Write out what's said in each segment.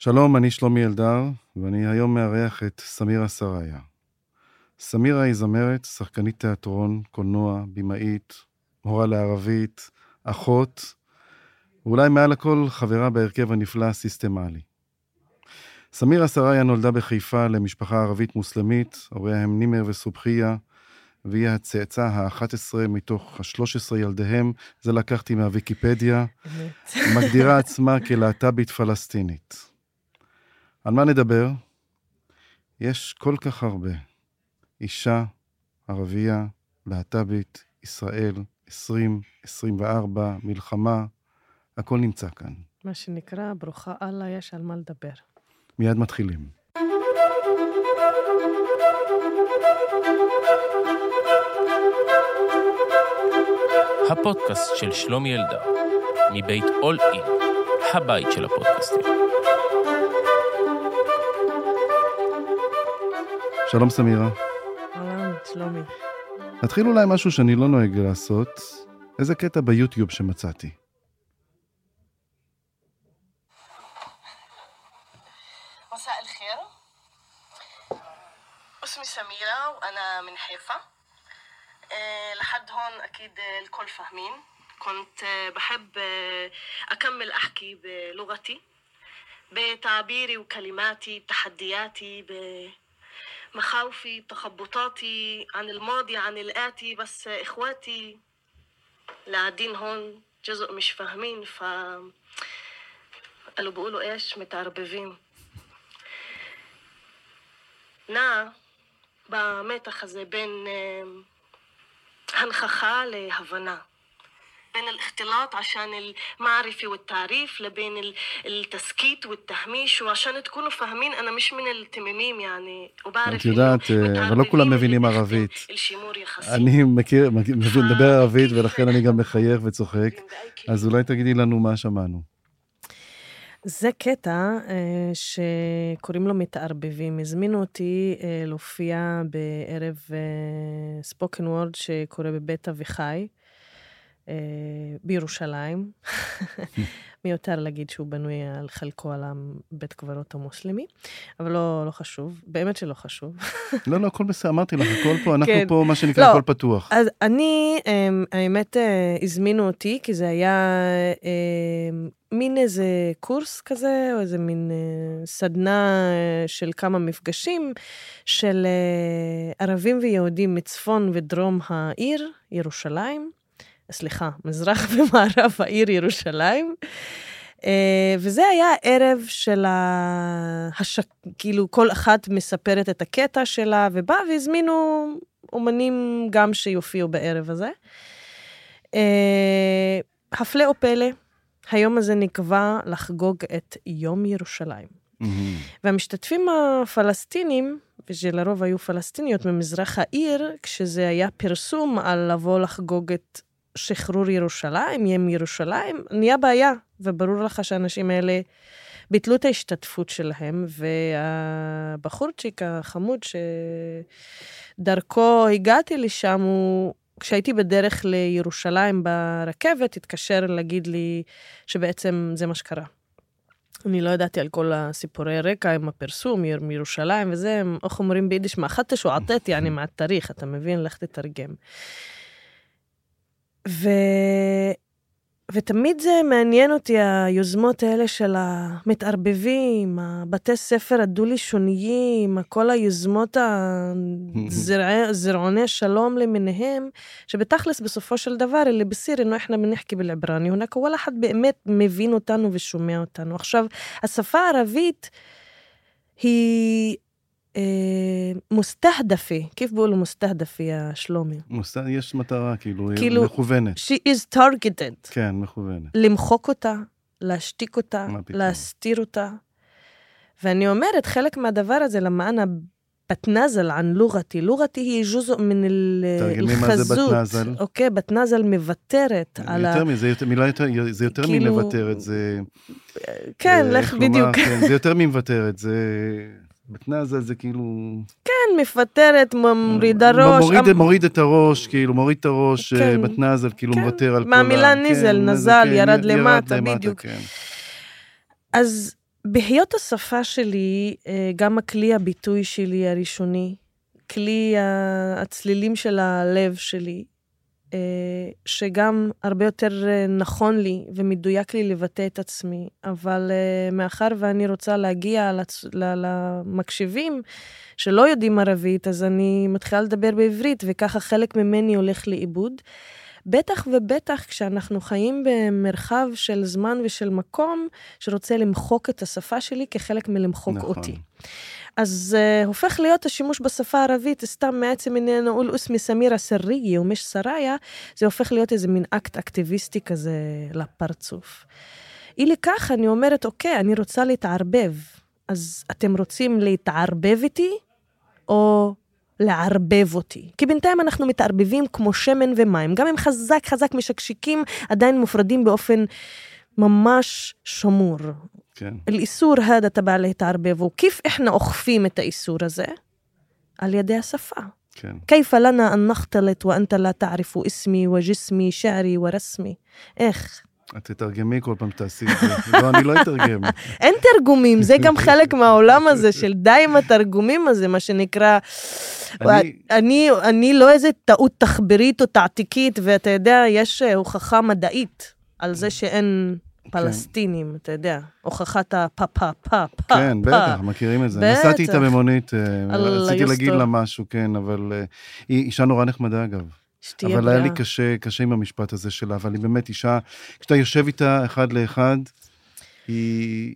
שלום, אני שלומי אלדר, ואני היום מארח את סמירה סריה. סמירה היא זמרת, שחקנית תיאטרון, קולנוע, במאית, מורה לערבית, אחות, ואולי מעל הכל חברה בהרכב הנפלא סיסטמלי. סמירה סריה נולדה בחיפה למשפחה ערבית מוסלמית, הוריה הם נימר וסובחיה, והיא הצאצא ה-11 מתוך ה-13 ילדיהם, זה לקחתי מהוויקיפדיה, מגדירה עצמה כלהט"בית פלסטינית. על מה נדבר? יש כל כך הרבה. אישה, ערבייה, להט"בית, ישראל, 20, 24, מלחמה, הכל נמצא כאן. מה שנקרא, ברוכה אללה, יש על מה לדבר. מיד מתחילים. הפודקאסט של שלומי אלדר, מבית אול אין, הבית של הפודקאסטים. שלום סמירה. אהלן, שלומי. נתחיל אולי משהו שאני לא נוהג לעשות, איזה קטע ביוטיוב שמצאתי. مساء الخير اسمي سميرة وأنا من حيفا أه لحد هون أكيد الكل فاهمين كنت آه، بحب آه، أكمل أحكي بلغتي بتعبيري وكلماتي بتحدياتي بمخاوفي بتخبطاتي عن الماضي عن الآتي بس آه، إخواتي اللي قاعدين هون جزء مش فاهمين ف قالوا بيقولوا ايش متعرببين נע במתח הזה בין אה, הנכחה להבנה. بين الاختلاط عشان المعرفة والتعريف لبين ال- التسكيت والتهميش وعشان تكونوا فاهمين أنا مش من التميمين يعني وبعرف את יודעת, إنه אה, אבל לא כולם متعربين מבינים اللي ערבית. بيخدم الشمور يخسي. אני מכיר, מכיר- מבין, מדבר ערבית, ולכן אני גם מחייך וצוחק. אז אולי תגידי לנו מה שמענו. זה קטע אה, שקוראים לו מתערבבים. הזמינו אותי אה, להופיע בערב אה, ספוקן וורד שקורה בבית אביחי אה, בירושלים. מיותר להגיד שהוא בנוי על חלקו על בית קברות המוסלמי, אבל לא, לא חשוב, באמת שלא חשוב. לא, לא, הכל בסדר, אמרתי לך, הכל פה, אנחנו כן. פה, מה שנקרא, לא. הכל פתוח. אז אני, אמ, האמת, אה, הזמינו אותי, כי זה היה אמ, מין איזה קורס כזה, או איזה מין אה, סדנה אה, של כמה מפגשים של אה, ערבים ויהודים מצפון ודרום העיר, ירושלים. סליחה, מזרח ומערב העיר ירושלים. אה, וזה היה ערב של ה... הש... כאילו, כל אחת מספרת את הקטע שלה, ובא והזמינו אומנים גם שיופיעו בערב הזה. אה, הפלא או פלא, היום הזה נקבע לחגוג את יום ירושלים. מהמם. והמשתתפים הפלסטינים, ושלרוב היו פלסטיניות ממזרח העיר, כשזה היה פרסום על לבוא לחגוג את שחרור ירושלים, יום ירושלים, נהיה בעיה, וברור לך שהאנשים האלה ביטלו את ההשתתפות שלהם, והבחורצ'יק החמוד שדרכו הגעתי לשם, הוא... כשהייתי בדרך לירושלים ברכבת, התקשר להגיד לי שבעצם זה מה שקרה. אני לא ידעתי על כל הסיפורי רקע עם הפרסום מיר- מירושלים וזה, איך אומרים ביידיש, מאחת שועטט, יעני מהתאריך, אתה מבין? לך תתרגם. ו... ותמיד זה מעניין אותי, היוזמות האלה של המתערבבים, הבתי ספר הדו-לשוניים, כל היוזמות הזרעוני שלום למיניהם, שבתכלס בסופו של דבר, אלה בסיר, אינו אנחנו בנחכי בלעברני, הונק כל אחד באמת מבין אותנו ושומע אותנו. עכשיו, השפה הערבית היא מוסתהדפי, כיף בואו למוסתהדפי, השלומי? יש מטרה, כאילו, כאילו מכוונת. She is targeted. כן, מכוונת. למחוק אותה, להשתיק אותה, להסתיר אותה. ואני אומרת, חלק מהדבר הזה, למען بتنازل عن لغتي لغتي هي جزء من الخزوت بتنازل اوكي بتنازل מוותרת על ה... יותר מזה, מילה יותר, זה יותר כאילו, מלוותרת, זה... כן, לך בדיוק. כן, זה יותר ממוותרת, זה... בתנזל זה כאילו... כן, מפטרת, מורידה ראש. מוריד, אמ- מוריד את הראש, כאילו, מוריד את הראש אה, כן, בתנזל, כאילו כן, מוותר על כל ה... מהמילה כן, ניזל, נזל, נזל, כן, ירד למטה, בדיוק. כן. אז בהיות השפה שלי, אה, גם הכלי הביטוי שלי הראשוני, כלי הצלילים של הלב שלי, שגם הרבה יותר אה, נכון לי ומדויק לי לבטא את עצמי, אבל אה, מאחר ואני רוצה להגיע למקשיבים שלא יודעים ערבית, אז אני מתחילה לדבר בעברית, וככה חלק ממני הולך לאיבוד. בטח ובטח כשאנחנו חיים במרחב של זמן ושל מקום שרוצה למחוק את השפה שלי כחלק מלמחוק נכון. אותי. אז uh, הופך להיות השימוש בשפה הערבית סתם מעצם עניין אול אוסמי סמירה סריגי ומיש סריה, זה הופך להיות איזה מין אקט אקטיביסטי כזה לפרצוף. אי לכך אני אומרת, אוקיי, אני רוצה להתערבב, אז אתם רוצים להתערבב איתי או לערבב אותי? כי בינתיים אנחנו מתערבבים כמו שמן ומים, גם אם חזק חזק משקשיקים, עדיין מופרדים באופן ממש שמור. כן. الإيسور هذا تبع להתערבב, וכיף إحنا אוכפים את האיסור הזה? על ידי השפה. כן. كيف لنا أن نختلط وأنت لا تعرف اسمي وجسمي شعري ورسمي? איך? את תתרגמי כל פעם, תעשי את זה. לא, אני לא אתרגם. אין תרגומים, זה גם חלק מהעולם הזה של די עם התרגומים הזה, מה שנקרא... אני- אני, אני לא איזה טעות תחבירית או תעתיקית, ואתה יודע, יש אה, הוכחה מדעית על זה שאין פלסטינים, אתה יודע, הוכחת הפה פה פה פה. כן. בטח, מכירים את זה. בטח. נסעתי איתה במונית, אה, רציתי להגיד. לה משהו, כן, אבל אה, היא אישה נורא נחמדה, אגב. שתהיה אבל היה לי בריאה. קשה, קשה עם המשפט הזה שלה, אבל היא באמת אישה, כשאתה יושב איתה אחד לאחד, היא,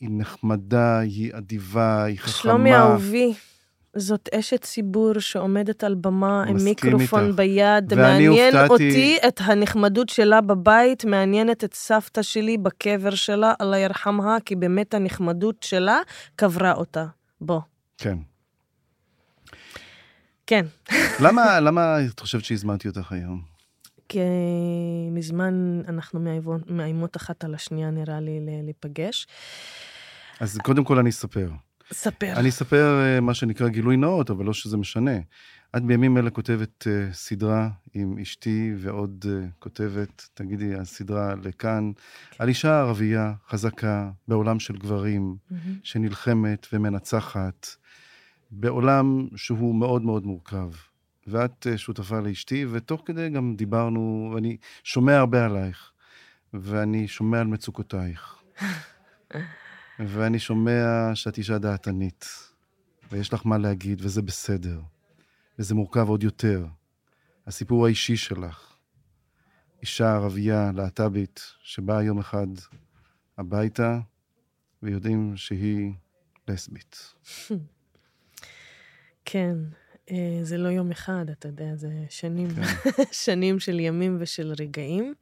היא נחמדה, היא אדיבה, היא חכמה. שלומי אהובי, זאת אשת ציבור שעומדת על במה עם מיקרופון איתך. ביד. מעניין הופתעתי- אותי את הנחמדות שלה בבית, מעניינת את סבתא שלי בקבר שלה, אללה ירחמها, כי באמת הנחמדות שלה קברה אותה. בוא. כן. כן. למה, למה את חושבת שהזמנתי אותך היום? כי מזמן אנחנו מאיימות- אחת על השנייה, נראה לי, להיפגש. אז קודם כל אני אספר. ספר. אני אספר אה, מה שנקרא גילוי נאות, אבל לא שזה משנה. את בימים אלה כותבת אה, סדרה עם אשתי ועוד אה, כותבת, תגידי, הסדרה לכאן, על אישה ערבייה חזקה בעולם של גברים, מהמם. שנלחמת ומנצחת, בעולם שהוא מאוד מאוד מורכב. ואת שותפה לאשתי, ותוך כדי גם דיברנו, ואני שומע הרבה עלייך, ואני שומע על מצוקותייך. ואני שומע שאת אישה דעתנית, ויש לך מה להגיד, וזה בסדר. וזה מורכב עוד יותר. הסיפור האישי שלך. אישה ערבייה, להט"בית, שבאה יום אחד הביתה, ויודעים שהיא לסבית. כן, אה, זה לא יום אחד, אתה יודע, זה שנים, כן. שנים של ימים ושל רגעים.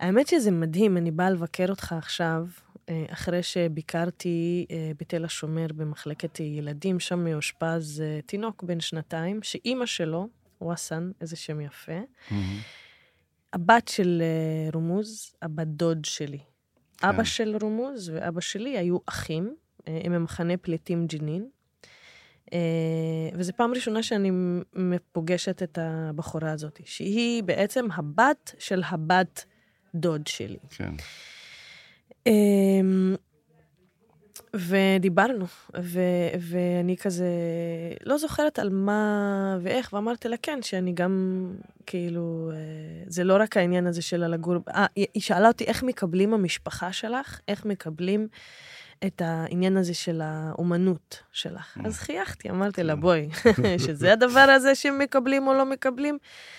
האמת שזה מדהים, אני באה לבקר אותך עכשיו, אה, אחרי שביקרתי אה, בתל השומר במחלקת ילדים, שם מאושפז אה, תינוק בן שנתיים, שאימא שלו, וואסן, איזה שם יפה, מהמם. הבת של רומוז, הבת דוד שלי. כן. אבא של רומוז ואבא שלי היו אחים, הם ממחנה פליטים ג'נין. וזו פעם ראשונה שאני פוגשת את הבחורה הזאת, שהיא בעצם הבת של הבת דוד שלי. כן. אמ, ודיברנו, ו- ואני כזה לא זוכרת על מה ואיך, ואמרתי לה כן, שאני גם, כאילו, אה, זה לא רק העניין הזה של הלגור, אה, היא שאלה אותי איך מקבלים המשפחה שלך, איך מקבלים את העניין הזה של האומנות שלך. אז חייכתי, אמרתי לה, בואי, שזה הדבר הזה שהם מקבלים או לא מקבלים.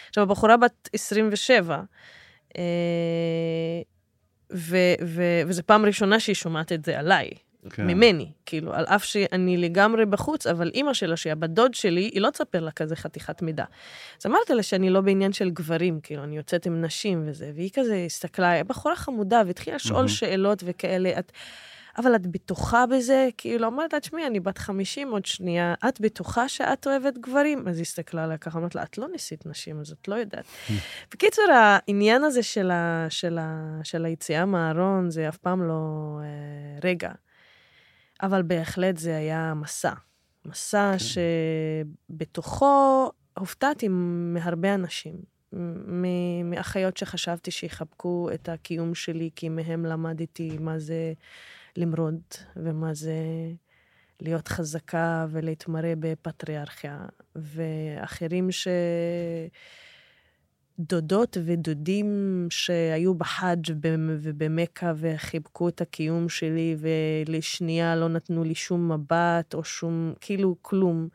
עכשיו, הבחורה בת 27, אה, ו- ו- וזו פעם ראשונה שהיא שומעת את זה עליי, כן. ממני, כאילו, על אף שאני לגמרי בחוץ, אבל אימא שלה, שהיא הבת דוד שלי, היא לא תספר לה כזה חתיכת מידע. אז אמרתי לה שאני לא בעניין של גברים, כאילו, אני יוצאת עם נשים וזה, והיא כזה הסתכלה, בחורה חמודה, והתחילה לשאול מהמם. שאלות וכאלה, את... אבל את בטוחה בזה? כאילו, אמרת לה, תשמעי, אני בת 50 עוד שנייה, את בטוחה שאת אוהבת גברים? אז היא הסתכלה עליה ככה, אמרת לה, את לא ניסית נשים, אז את לא יודעת. בקיצור, העניין הזה של, ה, של, ה, של היציאה מהארון, זה אף פעם לא אה, רגע. אבל בהחלט זה היה מסע. מסע כן. שבתוכו הופתעתי מהרבה אנשים. מאחיות שחשבתי שיחבקו את הקיום שלי, כי מהם למדתי מה זה למרוד, ומה זה להיות חזקה ולהתמרא בפטריארכיה, ואחרים ש... דודות ודודים שהיו בחאג' ובמכה וחיבקו את הקיום שלי, ולשנייה לא נתנו לי שום מבט או שום, כאילו, כלום.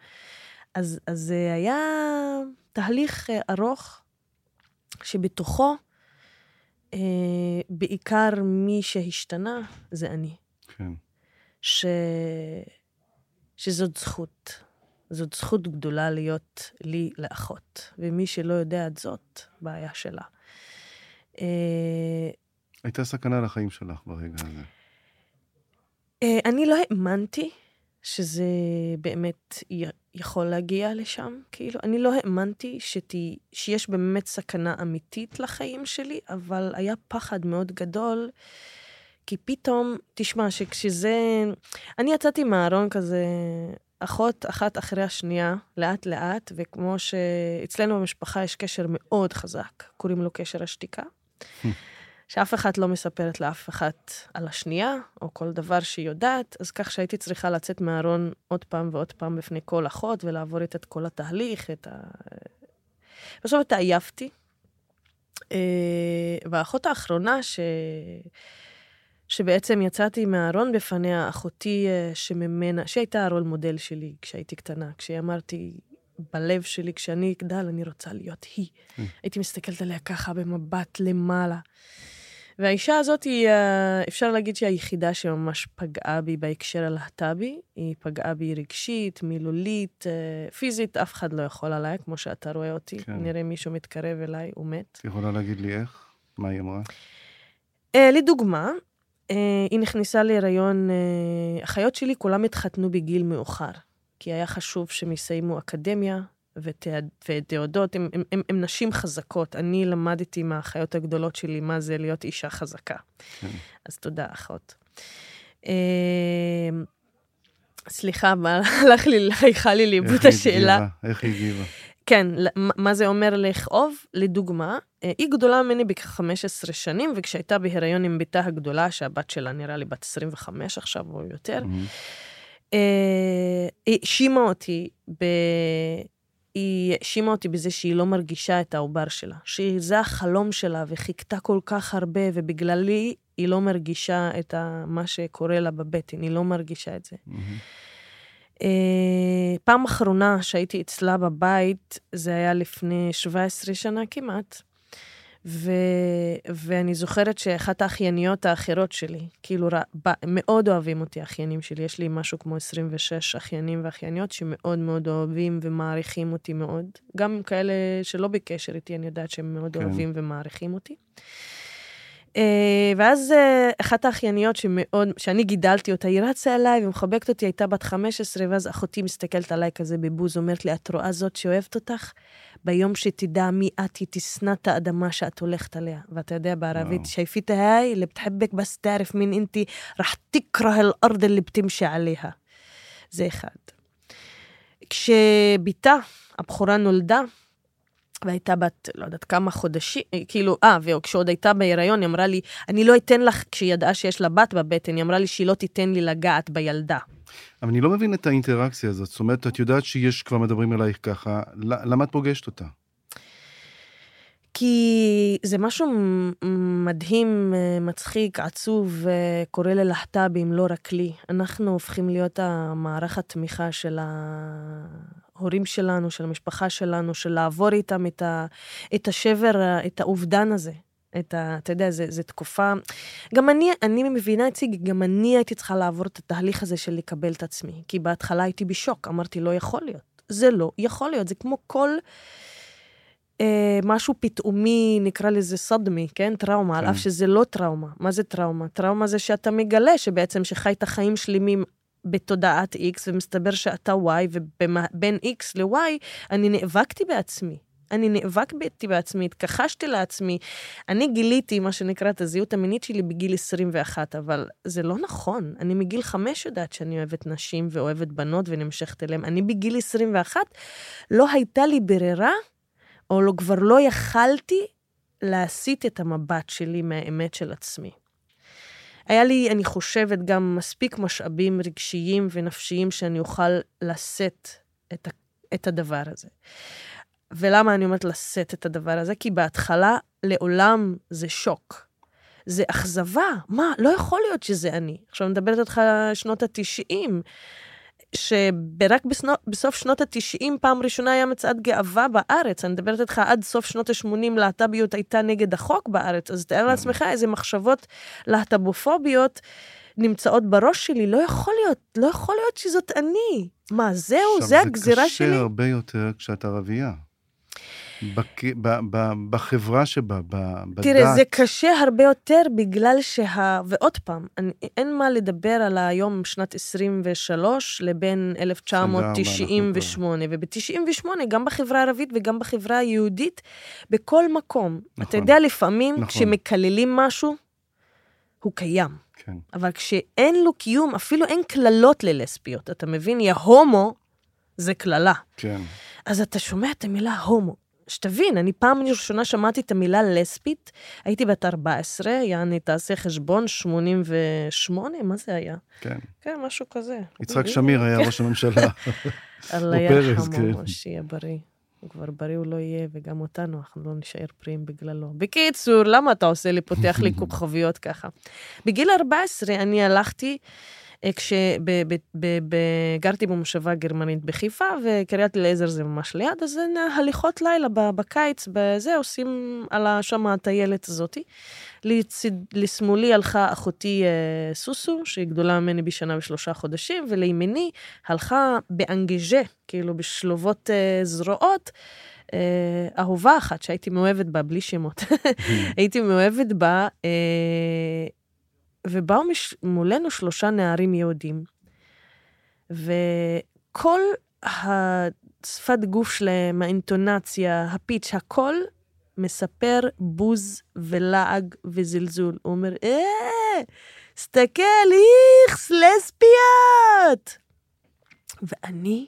אז, אז זה היה תהליך אה, ארוך, שבתוכו אה, בעיקר מי שהשתנה זה אני. כן. ש... שזאת זכות. זאת זכות גדולה להיות לי לאחות, ומי שלא יודע את זאת, בעיה שלה. אה, הייתה סכנה לחיים שלך ברגע הזה. אה, אני לא האמנתי שזה באמת יכול להגיע לשם, כאילו, אני לא האמנתי שתי, שיש באמת סכנה אמיתית לחיים שלי, אבל היה פחד מאוד גדול, כי פתאום, תשמע, שכשזה... אני יצאתי מהארון כזה אחות אחת אחרי השנייה, לאט-לאט, וכמו שאצלנו במשפחה יש קשר מאוד חזק, קוראים לו קשר השתיקה, שאף אחת לא מספרת לאף אחת על השנייה, או כל דבר שהיא יודעת, אז כך שהייתי צריכה לצאת מהארון עוד פעם ועוד פעם בפני כל אחות, ולעבור את כל התהליך, את ה... בסוף התעייפתי. אה, והאחות האחרונה, ש... שבעצם יצאתי מהארון בפניה, אחותי אה, שממנה, שהייתה הרול מודל שלי כשהייתי קטנה, כשאמרתי בלב שלי, כשאני אגדל, אני רוצה להיות היא. Mm. הייתי מסתכלת עליה ככה במבט למעלה. והאישה הזאת היא, אה, אפשר להגיד שהיא היחידה שממש פגעה בי בהקשר הלהט"בי. היא פגעה בי רגשית, מילולית, אה, פיזית, אף אחד לא יכול עליי, כמו שאתה רואה אותי. כן. נראה מישהו מתקרב אליי, הוא מת. את יכולה להגיד לי איך? מה היא אמרה? לדוגמה, היא נכנסה להיריון, אה, אחיות שלי כולם התחתנו בגיל מאוחר, כי היה חשוב שהם יסיימו אקדמיה ותעודות, הם, הם, הם, הם נשים חזקות. אני למדתי מהאחיות הגדולות שלי מה זה להיות אישה חזקה. כן. אז תודה, אחות. אה, סליחה, מה הלך לי, הלכה לי לאיבוד השאלה. איך היא הגיבה? כן, מה זה אומר לכאוב? לדוגמה, אה, היא גדולה ממני בכ-15 שנים, וכשהייתה בהיריון עם בתה הגדולה, שהבת שלה נראה לי בת 25 עכשיו או יותר. היא האשימה אותי ב... היא האשימה אותי בזה שהיא לא מרגישה את העובר שלה, שזה החלום שלה וחיכתה כל כך הרבה, ובגללי היא לא מרגישה את מה שקורה לה בבטן, היא לא מרגישה את זה. Mm-hmm. אה, פעם אחרונה שהייתי אצלה בבית, זה היה לפני 17 שנה כמעט. ו... ואני זוכרת שאחת האחייניות האחרות שלי, כאילו, ר... מאוד אוהבים אותי, האחיינים שלי. יש לי משהו כמו 26 אחיינים ואחייניות שמאוד מאוד אוהבים ומעריכים אותי מאוד. גם כאלה שלא בקשר איתי, אני יודעת שהם מאוד כן. אוהבים ומעריכים אותי. אה, ואז אה, אחת האחייניות שמאוד, שאני גידלתי אותה, היא רצה אליי ומחבקת אותי, הייתה בת 15, ואז אחותי מסתכלת עליי כזה בבוז, אומרת לי, את רואה זאת שאוהבת אותך? ביום שתדע מי את, היא תשנא את האדמה שאת הולכת עליה. ואתה יודע בערבית, שייפית היי, לבתחבק בס מין אינתי, רח תקרה אל ארד אלי בתמשי עליה. זה אחד. כשבתה הבחורה נולדה, והייתה בת, לא יודעת כמה חודשים, כאילו, אה, וכשעוד הייתה בהיריון, היא אמרה לי, אני לא אתן לך, כשהיא ידעה שיש לה בת בבטן, היא אמרה לי שהיא לא תיתן לי לגעת בילדה. אבל אני לא מבין את האינטראקציה הזאת. זאת אומרת, את יודעת שיש, כבר מדברים אלייך ככה, למה את פוגשת אותה? כי זה משהו מדהים, מצחיק, עצוב, קורה ללהט"בים, לא רק לי. אנחנו הופכים להיות המערך התמיכה של ההורים שלנו, של המשפחה שלנו, של לעבור איתם את, ה, את השבר, את האובדן הזה. את ה... אתה יודע, זו תקופה... גם אני, אני מבינה את זה, גם אני הייתי צריכה לעבור את התהליך הזה של לקבל את עצמי. כי בהתחלה הייתי בשוק, אמרתי, לא יכול להיות. זה לא יכול להיות, זה כמו כל... אה, משהו פתאומי, נקרא לזה סדמי, כן? טראומה, כן. על אף שזה לא טראומה. מה זה טראומה? טראומה זה שאתה מגלה שבעצם שחי את החיים שלמים בתודעת X, ומסתבר שאתה Y, ובין X ל-Y, אני נאבקתי בעצמי. אני נאבקתי בעצמי, התכחשתי לעצמי. אני גיליתי, מה שנקרא, את הזהות המינית שלי בגיל 21, אבל זה לא נכון. אני מגיל 5 יודעת שאני אוהבת נשים ואוהבת בנות ונמשכת אליהן. אני בגיל 21, לא הייתה לי ברירה, או לא, כבר לא יכלתי להסיט את המבט שלי מהאמת של עצמי. היה לי, אני חושבת, גם מספיק משאבים רגשיים ונפשיים שאני אוכל לשאת את, את הדבר הזה. ולמה אני אומרת לשאת את הדבר הזה? כי בהתחלה לעולם זה שוק. זה אכזבה. מה, לא יכול להיות שזה אני. עכשיו, אני מדברת איתך על שנות ה-90, שרק בסוף שנות ה-90 פעם ראשונה היה מצעד גאווה בארץ. אני מדברת איתך עד סוף שנות ה-80 להט"ביות הייתה נגד החוק בארץ, אז תאר לעצמך איזה מחשבות להט"בופוביות נמצאות בראש שלי. לא יכול להיות, לא יכול להיות שזאת אני. מה, זהו, עכשיו, זה הגזירה זה שלי? קשה הרבה יותר כשאת ערבייה. בק... ב... ב... בחברה שבה, ב... בדת. תראה, זה קשה הרבה יותר בגלל שה... ועוד פעם, אני, אין מה לדבר על היום שנת 23 לבין 1998. וב-98, גם בחברה הערבית וגם בחברה היהודית, בכל מקום. נכון. אתה יודע, לפעמים נכון. כשמקללים משהו, הוא קיים. כן. אבל כשאין לו קיום, אפילו אין קללות ללסביות, אתה מבין? יא הומו זה קללה. כן. אז אתה שומע את המילה הומו. שתבין, אני פעם ראשונה שמעתי את המילה לסבית, הייתי בת 14, יעני, תעשה חשבון, 88, מה זה היה? כן. כן, משהו כזה. יצחק שמיר היה ראש הממשלה. אללה ירחמו, כן. שיהיה בריא. הוא כבר בריא הוא לא יהיה, וגם אותנו, אנחנו לא נישאר בריאים בגללו. בקיצור, למה אתה עושה לי, פותח לי כוכביות ככה? בגיל 14 אני הלכתי, כשגרתי במושבה גרמנית בחיפה, וקריית אליעזר זה ממש ליד, אז הליכות לילה בקיץ, בזה עושים על שם הטיילת הזאתי. לשמאלי הלכה אחותי אה, סוסו, שהיא גדולה ממני בשנה ושלושה חודשים, ולימיני הלכה באנגז'ה, כאילו בשלובות אה, זרועות, אה, אהובה אחת שהייתי מאוהבת בה, בלי שמות. הייתי מאוהבת בה, אה, ובאו מש, מולנו שלושה נערים יהודים, וכל השפת גוף שלהם, האינטונציה, הפיץ', הכל מספר בוז ולעג וזלזול. הוא אומר, אה, סתכל, איכס, לסביות! ואני,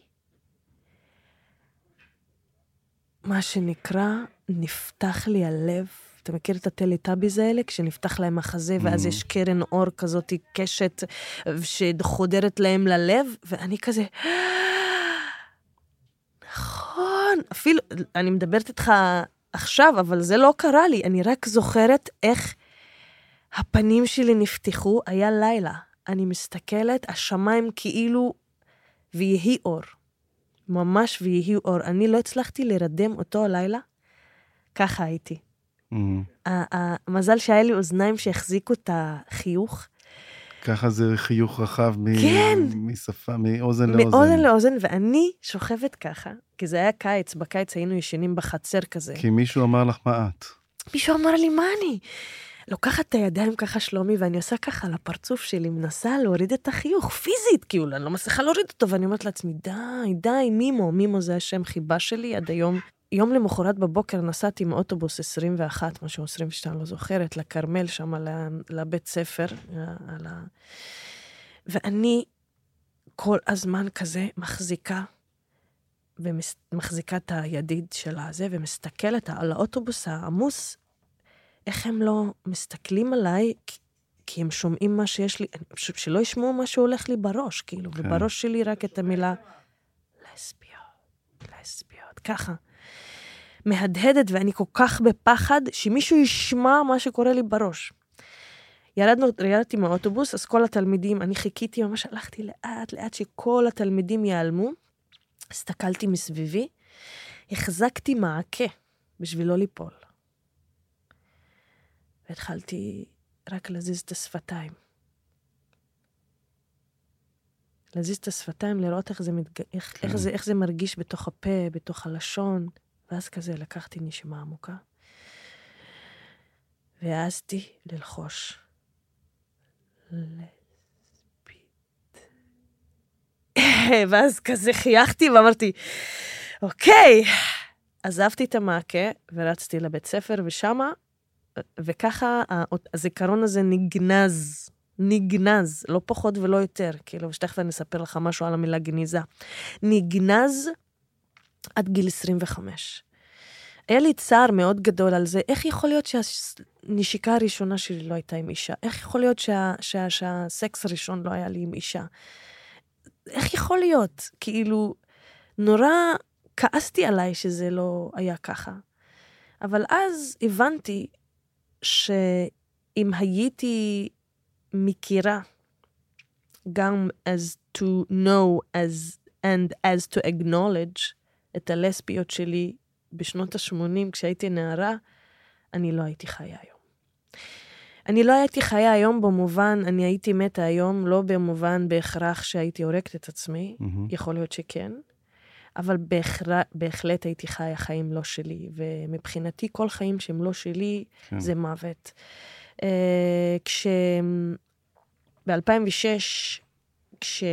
מה שנקרא, נפתח לי הלב. אתה מכיר את הטליטאביז האלה? כשנפתח להם החזה, ואז Mhm. יש קרן אור כזאת, קשת, שחודרת להם ללב, ואני כזה, נכון, אפילו, אני מדברת איתך עכשיו, אבל זה לא קרה לי, אני רק זוכרת איך הפנים שלי נפתחו, היה לילה. אני מסתכלת, השמיים כאילו, ויהי אור. ממש ויהי אור. אני לא הצלחתי להירדם אותו הלילה, ככה הייתי. המזל שהיה לי אוזניים שהחזיקו את החיוך. ככה זה חיוך רחב מ... כן. משפה, מאוזן לאוזן. מאוזן לאוזן, ואני שוכבת ככה, כי זה היה קיץ, בקיץ היינו ישנים בחצר כזה. כי מישהו אמר לך מה את. מישהו אמר לי, מה אני? לוקחת את הידיים ככה, שלומי, ואני עושה ככה על הפרצוף שלי, מנסה להוריד את החיוך, פיזית, כאילו, אני לא מצליחה להוריד אותו, ואני אומרת לעצמי, די, די, מימו, מימו זה השם חיבה שלי עד היום. יום למחרת בבוקר נסעתי עם אוטובוס 21, משהו 22, לא זוכרת, לכרמל שם, לבית ספר, על ה... ואני כל הזמן כזה מחזיקה, ומחזיקה את הידיד של הזה, ומסתכלת על האוטובוס העמוס, איך הם לא מסתכלים עליי, כי- הם שומעים מה שיש לי, שלא ישמעו מה שהולך לי בראש, כאילו, כן. ובראש שלי רק את המילה לסביות, לסביות, ככה. מהדהדת, ואני כל כך בפחד שמישהו ישמע מה שקורה לי בראש. ירדנו, ירדתי מהאוטובוס, אז כל התלמידים, אני חיכיתי, ממש הלכתי לאט לאט שכל התלמידים ייעלמו. הסתכלתי מסביבי, החזקתי מעקה בשביל לא ליפול. והתחלתי רק להזיז את השפתיים. להזיז את השפתיים, לראות איך זה, מתג... איך, כן. איך, זה, איך זה מרגיש בתוך הפה, בתוך הלשון. ואז כזה לקחתי נשימה עמוקה, והעזתי ללחוש. לסבית. ואז כזה חייכתי ואמרתי, אוקיי. עזבתי את המעקה ורצתי לבית ספר, ושמה, וככה הזיכרון הזה נגנז. נגנז, לא פחות ולא יותר, כאילו, שתכף אני אספר לך משהו על המילה גניזה. נגנז עד גיל 25. היה לי צער מאוד גדול על זה. איך יכול להיות שהנשיקה הראשונה שלי לא הייתה עם אישה? איך יכול להיות שה, שה, שהסקס הראשון לא היה לי עם אישה? איך יכול להיות? כאילו, נורא כעסתי עליי שזה לא היה ככה. אבל אז הבנתי שאם הייתי מכירה גם as to know as and as to acknowledge את הלסביות שלי בשנות ה-80 כשהייתי נערה, אני לא הייתי חיה היום. אני לא הייתי חיה היום במובן, אני הייתי מתה היום, לא במובן בהכרח שהייתי הורגת את עצמי, mm-hmm. יכול להיות שכן, אבל בהכרח, בהחלט הייתי חיה חיים לא שלי, ומבחינתי כל חיים שהם לא שלי כן. זה מוות. Uh, כש... ב-2006, כש...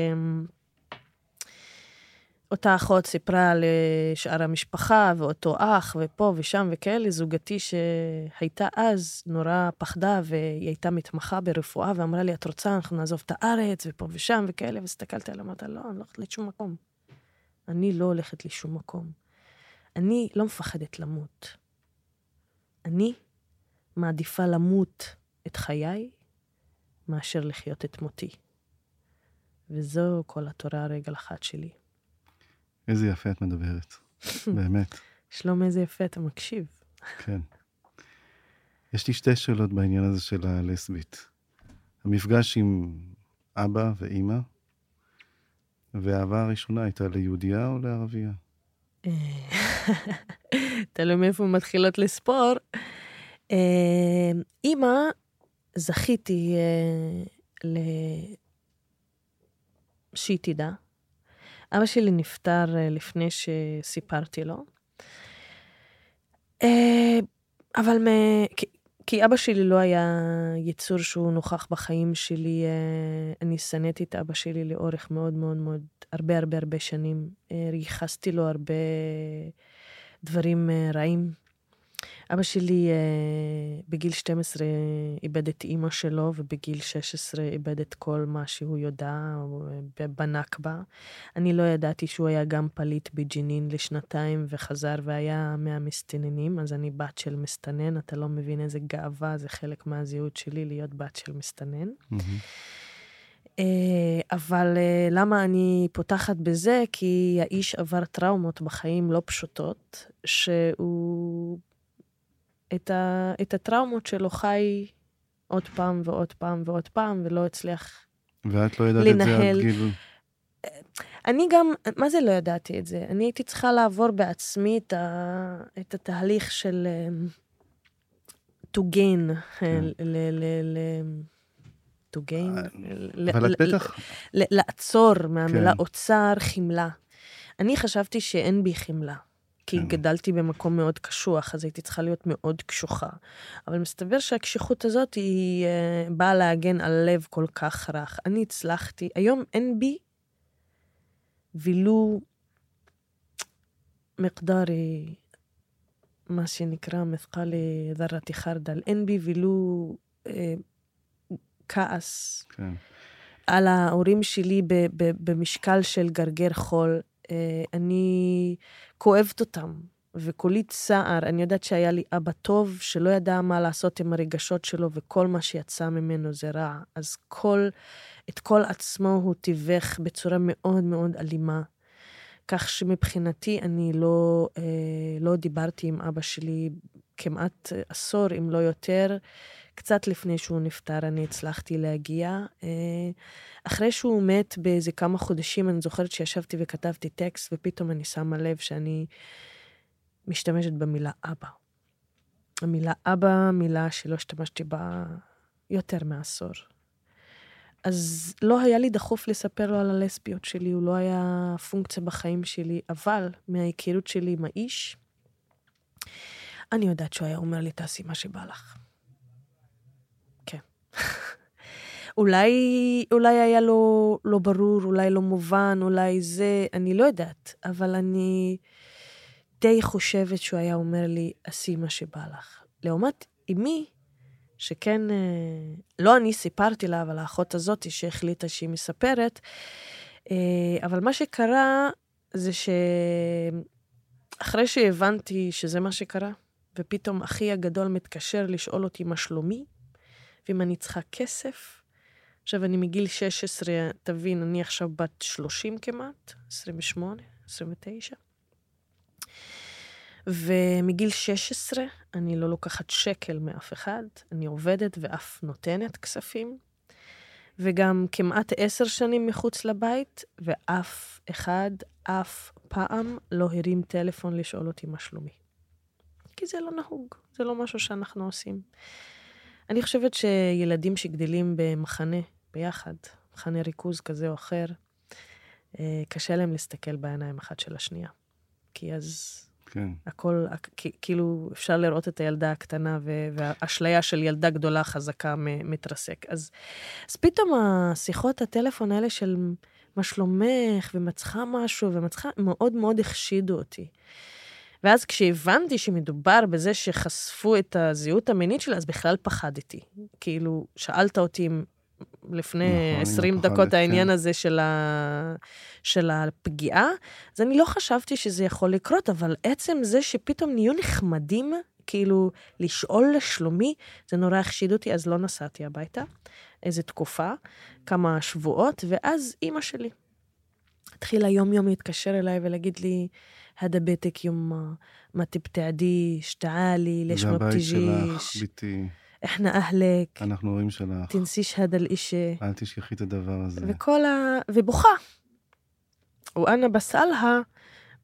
אותה אחות סיפרה לשאר המשפחה, ואותו אח, ופה ושם וכאלה, זוגתי שהייתה אז נורא פחדה, והיא הייתה מתמחה ברפואה, ואמרה לי, את רוצה, אנחנו נעזוב את הארץ, ופה ושם וכאלה, והסתכלתי עליה, אמרתי, לא, אני לא הולכת לשום מקום. אני לא הולכת לשום מקום. אני לא מפחדת למות. אני מעדיפה למות את חיי מאשר לחיות את מותי. וזו כל התורה הרגל אחת שלי. איזה יפה את מדברת, באמת. שלום, איזה יפה אתה מקשיב. כן. יש לי שתי שאלות בעניין הזה של הלסבית. המפגש עם אבא ואימא, והאהבה הראשונה הייתה ליהודייה או לערבייה? תלוי מאיפה מתחילות לספור. אה, אימא, זכיתי אה, שהיא תדע. אבא שלי נפטר אה, לפני שסיפרתי לו. אה, אבל מ... כי אבא שלי לא היה יצור שהוא נוכח בחיים שלי. אה, אני שנאתי את אבא שלי לאורך מאוד מאוד מאוד, הרבה הרבה הרבה שנים. ייחסתי לו הרבה דברים רעים. אבא שלי אה, בגיל 12 איבד את אימא שלו, ובגיל 16 איבד את כל מה שהוא יודע אה, בנכבה. אני לא ידעתי שהוא היה גם פליט בג'נין לשנתיים וחזר והיה מהמסתננים, אז אני בת של מסתנן, אתה לא מבין איזה גאווה, זה חלק מהזהות שלי להיות בת של מסתנן. אה, אבל למה אני פותחת בזה? כי האיש עבר טראומות בחיים לא פשוטות, שהוא את, ה, את הטראומות שלו חי עוד פעם ועוד פעם ועוד פעם, ולא הצליח. ואת לא ידעת לנהל. את זה עד גיל... אני גם, מה זה לא ידעתי את זה? אני הייתי צריכה לעבור בעצמי את, ה, את התהליך של to gain, כן. ל, ל, ל, to gain, אה, אבל את בטח... לעצור מהמילה כן. אוצר, חמלה. אני חשבתי שאין בי חמלה. כי כן. גדלתי במקום מאוד קשוח, אז הייתי צריכה להיות מאוד קשוחה. אבל מסתבר שהקשיחות הזאת היא אה, באה להגן על לב כל כך רך. אני הצלחתי, היום אין בי ולו מקדרי, אה, מה שנקרא מתחלי אה, דרתי חרדל, אין בי ולו אה, כעס. כן. על ההורים שלי במשקל של גרגר חול. אה, אני כואבת אותם, וכולי צער. אני יודעת שהיה לי אבא טוב, שלא ידע מה לעשות עם הרגשות שלו, וכל מה שיצא ממנו זה רע. אז כל, את כל עצמו הוא תיווך בצורה מאוד מאוד אלימה. כך שמבחינתי אני לא, אה, לא דיברתי עם אבא שלי כמעט עשור, אם לא יותר. קצת לפני שהוא נפטר אני הצלחתי להגיע. אה, אחרי שהוא מת באיזה כמה חודשים, אני זוכרת שישבתי וכתבתי טקסט, ופתאום אני שמה לב שאני משתמשת במילה אבא. המילה אבא, מילה שלא השתמשתי בה יותר מעשור. אז לא היה לי דחוף לספר לו על הלסביות שלי, הוא לא היה פונקציה בחיים שלי, אבל מההיכרות שלי עם האיש, אני יודעת שהוא היה אומר לי, תעשי מה שבא לך. אולי, אולי היה לו לא ברור, אולי לא מובן, אולי זה, אני לא יודעת, אבל אני די חושבת שהוא היה אומר לי, עשי מה שבא לך. לעומת אמי, שכן, אה, לא אני סיפרתי לה, אבל האחות הזאת שהחליטה שהיא מספרת, אה, אבל מה שקרה זה אחרי שהבנתי שזה מה שקרה, ופתאום אחי הגדול מתקשר לשאול אותי מה שלומי, ואם אני צריכה כסף. עכשיו, אני מגיל 16, תבין, אני עכשיו בת 30 כמעט, 28, 29. ומגיל 16 אני לא לוקחת שקל מאף אחד, אני עובדת ואף נותנת כספים. וגם כמעט עשר שנים מחוץ לבית, ואף אחד, אף פעם לא הרים טלפון לשאול אותי מה שלומי. כי זה לא נהוג, זה לא משהו שאנחנו עושים. אני חושבת שילדים שגדלים במחנה ביחד, מחנה ריכוז כזה או אחר, אה, קשה להם להסתכל בעיניים אחת של השנייה. כי אז כן. הכל, כאילו, אפשר לראות את הילדה הקטנה, והאשליה של ילדה גדולה חזקה מתרסק. אז, אז פתאום השיחות הטלפון האלה של מה שלומך, ומצחה משהו, ומצחה, מאוד מאוד החשידו אותי. ואז כשהבנתי שמדובר בזה שחשפו את הזהות המינית שלה, אז בכלל פחדתי. כאילו, שאלת אותי אם לפני נכון, 20 דקות כן. העניין הזה של, ה... של הפגיעה, אז אני לא חשבתי שזה יכול לקרות, אבל עצם זה שפתאום נהיו נחמדים, כאילו, לשאול לשלומי, זה נורא החשיד אותי, אז לא נסעתי הביתה. איזה תקופה, כמה שבועות, ואז אימא שלי התחילה יום-יום להתקשר אליי ולהגיד לי, هذا بيتك يما ما تبتعديش تعالي ليش ما بتجيش זה הבית שלך, ביתי. احنا اهلك אנחנו הורים שלך. תנסיש هذا الاشي אל תשכחי את הדבר הזה. וכל ה... ובוכה. ואנה בסאלהה,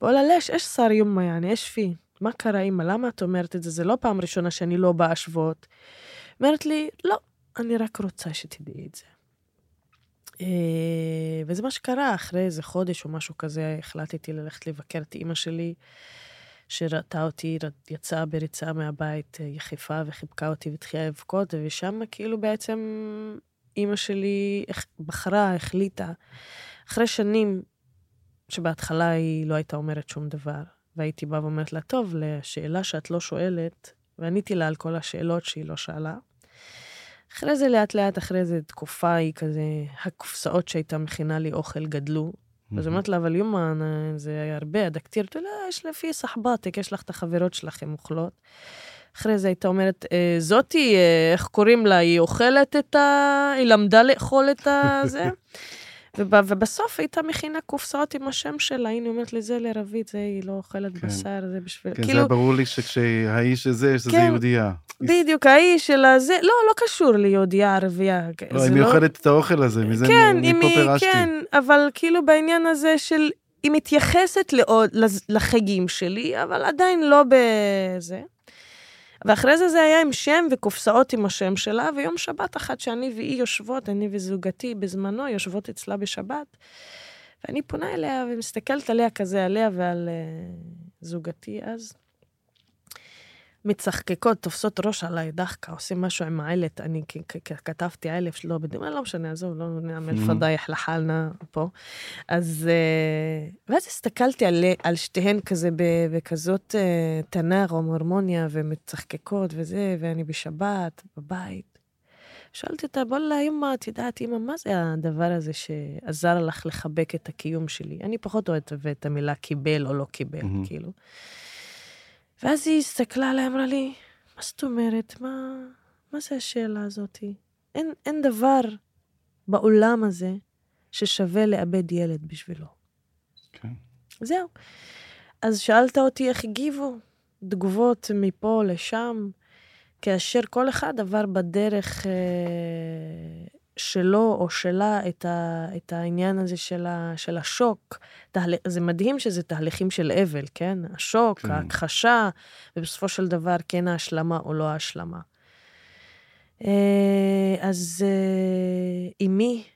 בואלה לש, איש שר יומה יעני, איש פי? מה קרה אימא? למה את אומרת את זה? זה לא פעם ראשונה שאני לא באה שוות. אומרת לי, לא, אני רק רוצה שתדעי את זה. אה, וזה מה שקרה אחרי איזה חודש או משהו כזה החלטתי ללכת לבקר את אימא שלי. שראתה אותי, יצאה בריצה מהבית אה, יחיפה וחיבקה אותי והתחילה לבכות, ושם כאילו בעצם אימא שלי בחרה, החליטה, אחרי שנים שבהתחלה היא לא הייתה אומרת שום דבר, והייתי באה ואומרת לה, טוב, לשאלה שאת לא שואלת, ועניתי לה על כל השאלות שהיא לא שאלה. אחרי זה, לאט לאט, אחרי איזה תקופה, היא כזה, הקופסאות שהייתה מכינה לי אוכל גדלו, אז אמרתי לה, אבל יומה, זה הרבה, הדקתיר, אמרתי לה, יש לפי סחבתק, יש לך את החברות שלכם אוכלות. אחרי זה הייתה אומרת, אה, זאתי, אה, איך קוראים לה, היא אוכלת את ה... היא למדה לאכול את ובסוף הייתה מכינה קופסאות עם השם שלה, הנה אומרת לי, זה לרבית, זה היא לא אוכלת כן. בשר, זה בשביל... כן, כאילו... זה ברור לי שכשהאיש הזה, שזה כן, יהודייה. בדיוק, האיש של הזה, לא, לא קשור ליהודייה ערבייה. לא, היא לא... אוכלת את האוכל הזה, מזה כן, מפה פירשתי. כן, אבל כאילו בעניין הזה של, היא מתייחסת לעוד, לחגים שלי, אבל עדיין לא בזה. ואחרי זה זה היה עם שם וקופסאות עם השם שלה, ויום שבת אחת שאני והיא יושבות, אני וזוגתי בזמנו יושבות אצלה בשבת, ואני פונה אליה ומסתכלת עליה כזה, עליה ועל uh, זוגתי אז. מצחקקות, תופסות ראש עליי, דחקה, עושים משהו עם העלת. אני כתבתי אלף, לא בדיוק, לא משנה, עזוב, לא נעמל mm-hmm. פדאייח לחלנה פה. אז, אה, ואז הסתכלתי על, על שתיהן כזה בכזאת אה, תנר או הרמוניה, ומצחקקות וזה, ואני בשבת, בבית. שאלתי אותה, בוא'לה, אמא, את יודעת, אמא, מה זה הדבר הזה שעזר לך לחבק את הקיום שלי? אני פחות אוהבת את המילה קיבל או לא קיבל, mm-hmm. כאילו. ואז היא הסתכלה עליי, אמרה לי, מה זאת אומרת? מה, מה זה השאלה הזאתי? אין, אין דבר בעולם הזה ששווה לאבד ילד בשבילו. כן. זהו. אז שאלת אותי איך הגיבו, תגובות מפה לשם, כאשר כל אחד עבר בדרך אה, שלו או שלה את, ה, את העניין הזה של, ה, של השוק. תהל... זה מדהים שזה תהליכים של אבל, כן? השוק, כן. ההכחשה, ובסופו של דבר כן ההשלמה או לא ההשלמה. אה, אז אמי, אה,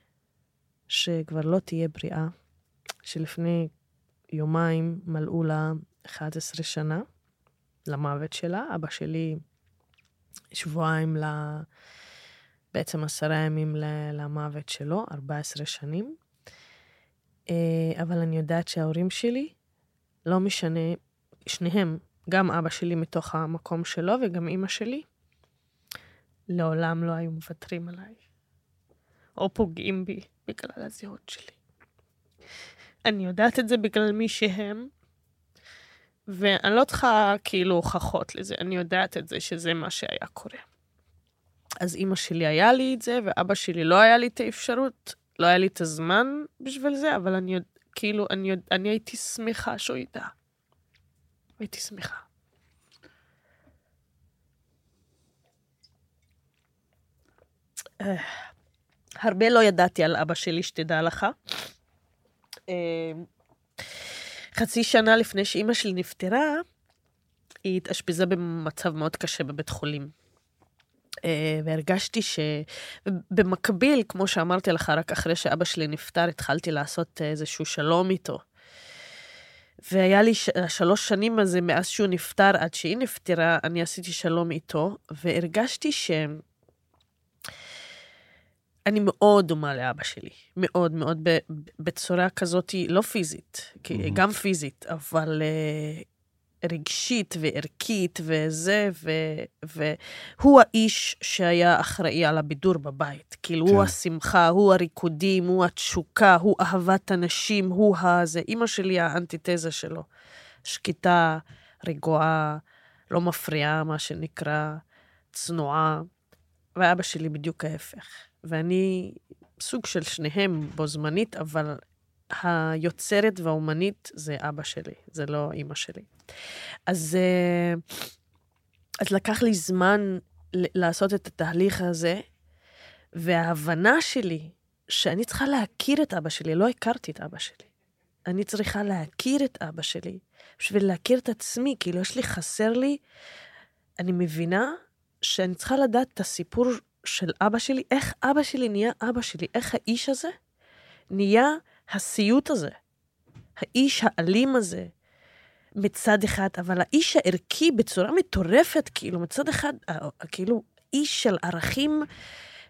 שכבר לא תהיה בריאה, שלפני יומיים מלאו לה 11 שנה למוות שלה, אבא שלי שבועיים ל... לה... בעצם עשרה ימים למוות שלו, 14 שנים. אה, אבל אני יודעת שההורים שלי, לא משנה, שניהם, גם אבא שלי מתוך המקום שלו וגם אימא שלי, לעולם לא היו מוותרים עליי, או פוגעים בי בגלל הזהות שלי. אני יודעת את זה בגלל מי שהם, ואני לא צריכה כאילו הוכחות לזה, אני יודעת את זה שזה מה שהיה קורה. אז אימא שלי היה לי את זה, ואבא שלי לא היה לי את האפשרות, לא היה לי את הזמן בשביל זה, אבל אני יודע, כאילו, אני, יודע, אני הייתי שמחה שהוא ידע. הייתי שמחה. הרבה לא ידעתי על אבא שלי, שתדע לך. אה, חצי שנה לפני שאימא שלי נפטרה, היא התאשפזה במצב מאוד קשה בבית חולים. אה, והרגשתי שבמקביל, כמו שאמרתי לך, רק אחרי שאבא שלי נפטר, התחלתי לעשות איזשהו שלום איתו. והיה לי ש... שלוש שנים הזה, מאז שהוא נפטר עד שהיא נפטרה, אני עשיתי שלום איתו, והרגשתי ש... אני מאוד דומה לאבא שלי, מאוד מאוד, בצורה כזאת, לא פיזית, mm-hmm. גם פיזית, אבל uh, רגשית וערכית וזה, ו, והוא האיש שהיה אחראי על הבידור בבית. כאילו, כן. הוא השמחה, הוא הריקודים, הוא התשוקה, הוא אהבת הנשים, הוא הזה. אימא שלי האנטיתזה שלו. שקטה, רגועה, לא מפריעה, מה שנקרא, צנועה. ואבא שלי בדיוק ההפך. ואני סוג של שניהם בו זמנית, אבל היוצרת והאומנית זה אבא שלי, זה לא אימא שלי. אז, אה, אז לקח לי זמן לעשות את התהליך הזה, וההבנה שלי שאני צריכה להכיר את אבא שלי, לא הכרתי את אבא שלי. אני צריכה להכיר את אבא שלי בשביל להכיר את עצמי, כאילו יש לי, חסר לי, אני מבינה שאני צריכה לדעת את הסיפור של אבא שלי, איך אבא שלי נהיה אבא שלי, איך האיש הזה נהיה הסיוט הזה, האיש האלים הזה, מצד אחד, אבל האיש הערכי בצורה מטורפת, כאילו, מצד אחד, כאילו, איש של ערכים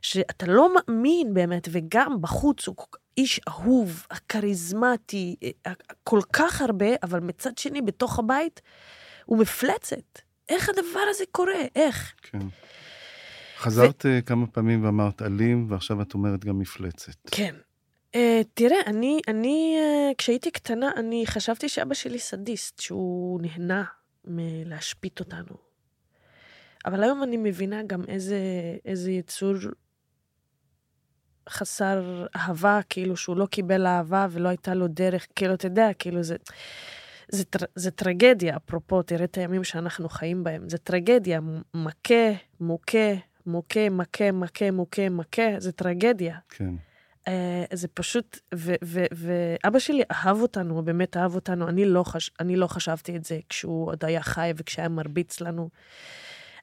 שאתה לא מאמין באמת, וגם בחוץ הוא איש אהוב, הכריזמטי, כל כך הרבה, אבל מצד שני, בתוך הבית, הוא מפלצת. איך הדבר הזה קורה? איך? כן. חזרת ו... כמה פעמים ואמרת אלים, ועכשיו את אומרת גם מפלצת. כן. Uh, תראה, אני, אני, uh, כשהייתי קטנה, אני חשבתי שאבא שלי סדיסט, שהוא נהנה מלהשפיט אותנו. אבל היום אני מבינה גם איזה, איזה יצור חסר אהבה, כאילו שהוא לא קיבל אהבה ולא הייתה לו דרך, כאילו, אתה יודע, כאילו זה... זה, זה טרגדיה, אפרופו, תראה את הימים שאנחנו חיים בהם. זה טרגדיה, מכה, מוכה, מוכה, מכה, מכה, מוכה, מכה, זה טרגדיה. כן. Uh, זה פשוט, ואבא שלי אהב אותנו, הוא באמת אהב אותנו. אני לא, חש, אני לא חשבתי את זה כשהוא עוד היה חי וכשהיה מרביץ לנו.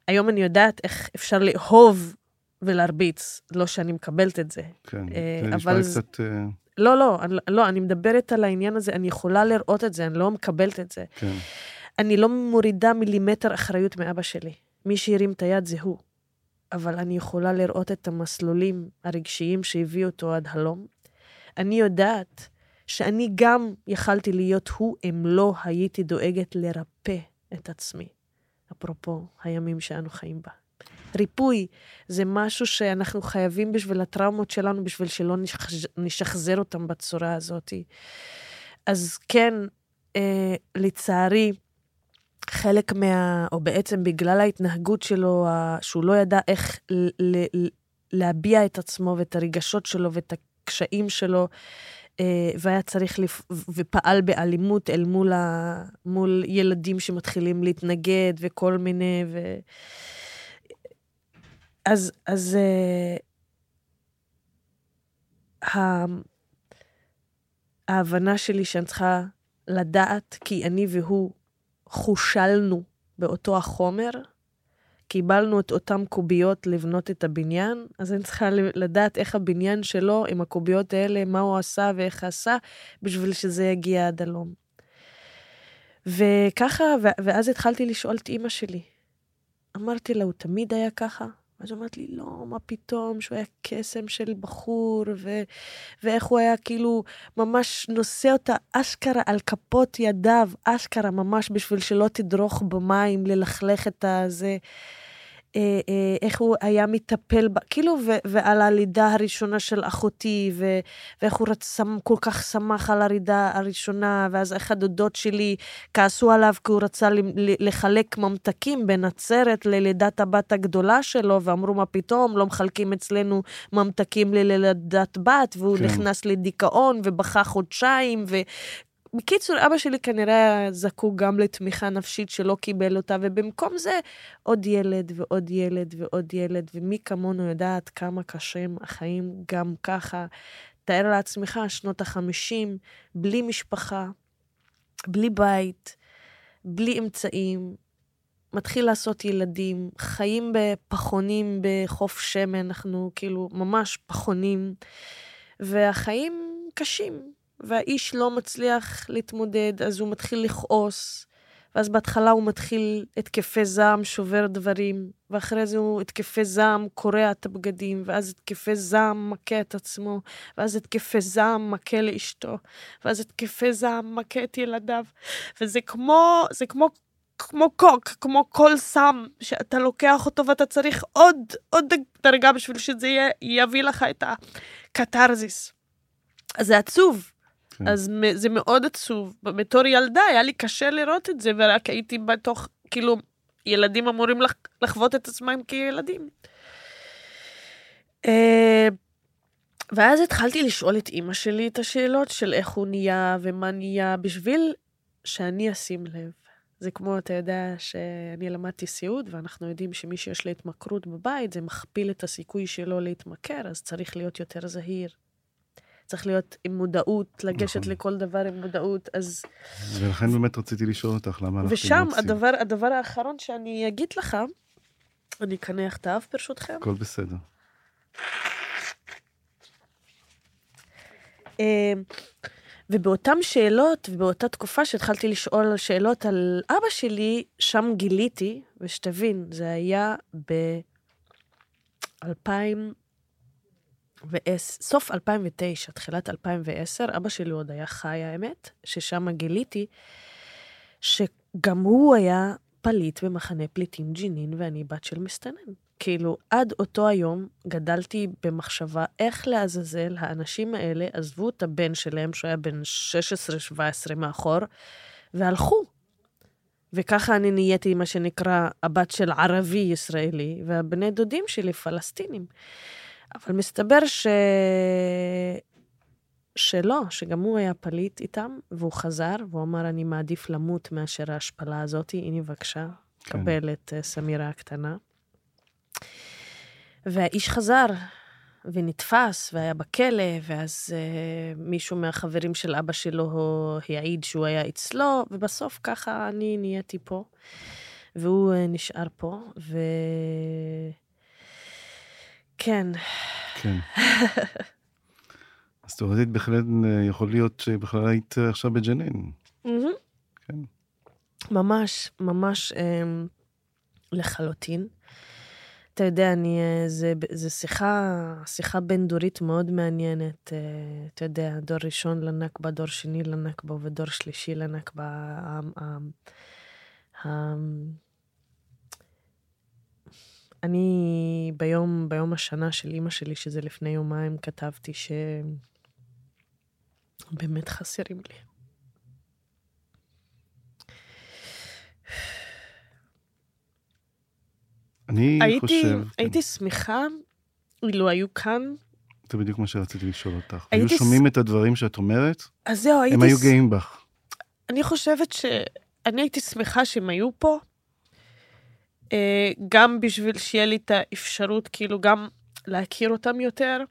היום אני יודעת איך אפשר לאהוב ולהרביץ, לא שאני מקבלת את זה. כן, uh, זה נשמע קצת... Uh... לא, לא, אני, לא, אני מדברת על העניין הזה, אני יכולה לראות את זה, אני לא מקבלת את זה. כן. אני לא מורידה מילימטר אחריות מאבא שלי. מי שהרים את היד זה הוא. אבל אני יכולה לראות את המסלולים הרגשיים שהביאו אותו עד הלום. אני יודעת שאני גם יכלתי להיות הוא אם לא הייתי דואגת לרפא את עצמי. אפרופו הימים שאנו חיים בה. ריפוי זה משהו שאנחנו חייבים בשביל הטראומות שלנו, בשביל שלא נשחזר אותם בצורה הזאת. אז כן, אה, לצערי, חלק מה... או בעצם בגלל ההתנהגות שלו, שהוא לא ידע איך ל- להביע את עצמו ואת הרגשות שלו ואת הקשיים שלו, אה, והיה צריך, לפ... ופעל באלימות אל מול, ה... מול ילדים שמתחילים להתנגד וכל מיני, ו... אז, אז uh, ההבנה שלי שאני צריכה לדעת, כי אני והוא חושלנו באותו החומר, קיבלנו את אותן קוביות לבנות את הבניין, אז אני צריכה לדעת איך הבניין שלו, עם הקוביות האלה, מה הוא עשה ואיך עשה, בשביל שזה יגיע עד הלום. וככה, ואז התחלתי לשאול את אימא שלי. אמרתי לה, הוא תמיד היה ככה? אז אמרת לי, לא, מה פתאום, שהוא היה קסם של בחור, ו... ואיך הוא היה כאילו ממש נושא אותה אשכרה על כפות ידיו, אשכרה ממש בשביל שלא תדרוך במים, ללכלך את הזה. אה, אה, איך הוא היה מטפל בה, כאילו, ו, ועל הלידה הראשונה של אחותי, ו, ואיך הוא רצ, כל כך שמח על הלידה הראשונה, ואז איך הדודות שלי כעסו עליו כי הוא רצה לחלק ממתקים בנצרת ללידת הבת הגדולה שלו, ואמרו, מה פתאום, לא מחלקים אצלנו ממתקים ללידת בת, והוא כן. נכנס לדיכאון ובכה חודשיים. בקיצור, אבא שלי כנראה זקוק גם לתמיכה נפשית שלא קיבל אותה, ובמקום זה עוד ילד ועוד ילד ועוד ילד, ומי כמונו יודעת כמה קשים החיים גם ככה. תאר לעצמך, שנות החמישים, בלי משפחה, בלי בית, בלי אמצעים, מתחיל לעשות ילדים, חיים בפחונים בחוף שמן, אנחנו כאילו ממש פחונים, והחיים קשים. והאיש לא מצליח להתמודד, אז הוא מתחיל לכעוס, ואז בהתחלה הוא מתחיל התקפי זעם, שובר דברים, ואחרי זה הוא התקפי זעם, קורע את הבגדים, ואז התקפי זעם מכה את עצמו, ואז התקפי זעם מכה לאשתו, ואז התקפי זעם מכה את ילדיו, וזה כמו, זה כמו כמו קוק, כמו כל סם, שאתה לוקח אותו ואתה צריך עוד, עוד דרגה בשביל שזה יהיה, יביא לך את הקתרזיס. אז זה עצוב. אז זה מאוד עצוב. בתור ילדה היה לי קשה לראות את זה, ורק הייתי בתוך, כאילו, ילדים אמורים לח, לחוות את עצמם כילדים. אה, ואז התחלתי לשאול את אימא שלי את השאלות של איך הוא נהיה ומה נהיה, בשביל שאני אשים לב. זה כמו, אתה יודע, שאני למדתי סיעוד, ואנחנו יודעים שמי שיש לו התמכרות בבית, זה מכפיל את הסיכוי שלו להתמכר, אז צריך להיות יותר זהיר. צריך להיות עם מודעות, לגשת נכון. לכל דבר עם מודעות, אז... ולכן באמת רציתי לשאול אותך, למה הלכתי ושם, הדבר, הדבר האחרון שאני אגיד לך, אני אקנח את האף ברשותכם. הכל בסדר. אמ, ובאותן שאלות, ובאותה תקופה שהתחלתי לשאול שאלות על אבא שלי, שם גיליתי, ושתבין, זה היה ב-2000... וסוף 2009, תחילת 2010, אבא שלי עוד היה חי, האמת, ששם גיליתי שגם הוא היה פליט במחנה פליטים ג'נין, ואני בת של מסתנן. כאילו, עד אותו היום גדלתי במחשבה איך לעזאזל האנשים האלה עזבו את הבן שלהם, שהוא היה בן 16-17 מאחור, והלכו. וככה אני נהייתי מה שנקרא הבת של ערבי ישראלי, והבני דודים שלי פלסטינים. אבל מסתבר ש... שלא, שגם הוא היה פליט איתם, והוא חזר, והוא אמר, אני מעדיף למות מאשר ההשפלה הזאת, הנה בבקשה, כן. קבל את uh, סמירה הקטנה. והאיש חזר, ונתפס, והיה בכלא, ואז uh, מישהו מהחברים של אבא שלו העיד שהוא היה אצלו, ובסוף ככה אני נהייתי פה, והוא uh, נשאר פה, ו... כן. כן. אז תאורטית בהחלט אה, יכול להיות שבכלל היית עכשיו בג'נין. כן. ממש, ממש אמ, לחלוטין. אתה יודע, אני, אה, זה, זה שיחה, שיחה בין-דורית מאוד מעניינת. אה, אתה יודע, דור ראשון לנכבה, דור שני לנכבה ודור שלישי לנכבה. אני ביום, ביום השנה של אימא שלי, שזה לפני יומיים, כתבתי שבאמת חסרים לי. אני הייתי, חושב... הייתי שמחה אילו היו כאן... זה בדיוק מה שרציתי לשאול אותך. היו שומעים ס... את הדברים שאת אומרת, אז זהו. הם היו גאים בך. אני חושבת שאני הייתי שמחה שהם היו פה, גם בשביל שיהיה לי את האפשרות, כאילו, גם להכיר אותם יותר,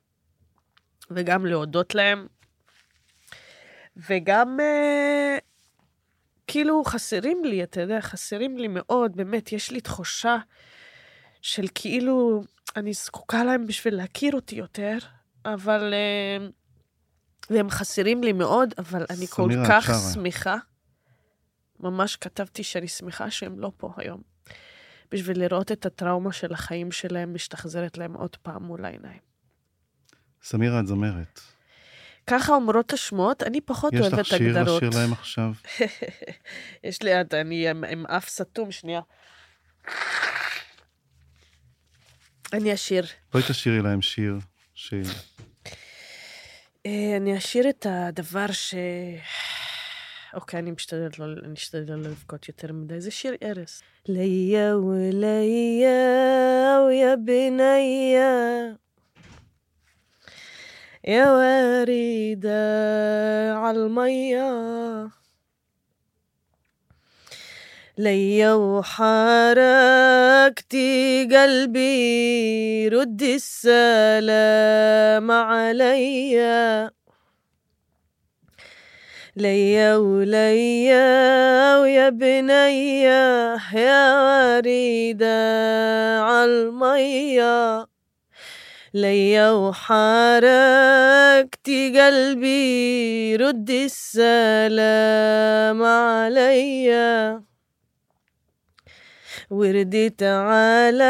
וגם להודות להם, וגם, אה, כאילו, חסרים לי, אתה יודע, חסרים לי מאוד, באמת, יש לי תחושה של כאילו, אני זקוקה להם בשביל להכיר אותי יותר, אבל... אה, והם חסרים לי מאוד, אבל אני כל כך שמחה. ממש כתבתי שאני שמחה שהם לא פה היום. בשביל לראות את הטראומה של החיים שלהם משתחזרת להם עוד פעם מול העיניים. סמירה, את זמרת. ככה אומרות השמועות, אני פחות אוהבת הגדרות. יש לך שיר לשיר להם עכשיו? יש לי, אני עם, עם אף סתום, שנייה. אני אשיר. בואי תשאירי להם שיר. ש... אה, אני אשאיר את הדבר ש... אוקיי, אני משתדלת לא, אני משתדלת לא לבכות יותר מדי. זה שיר ארס. ליה וליה ويا بنية يا وردة عالمية ليا وحركتي قلبي ردي السلام عليا ليا وليا ويا بنية يا وريدة عالمية ليا وحركتي قلبي ردي السلام عليا. ورديت على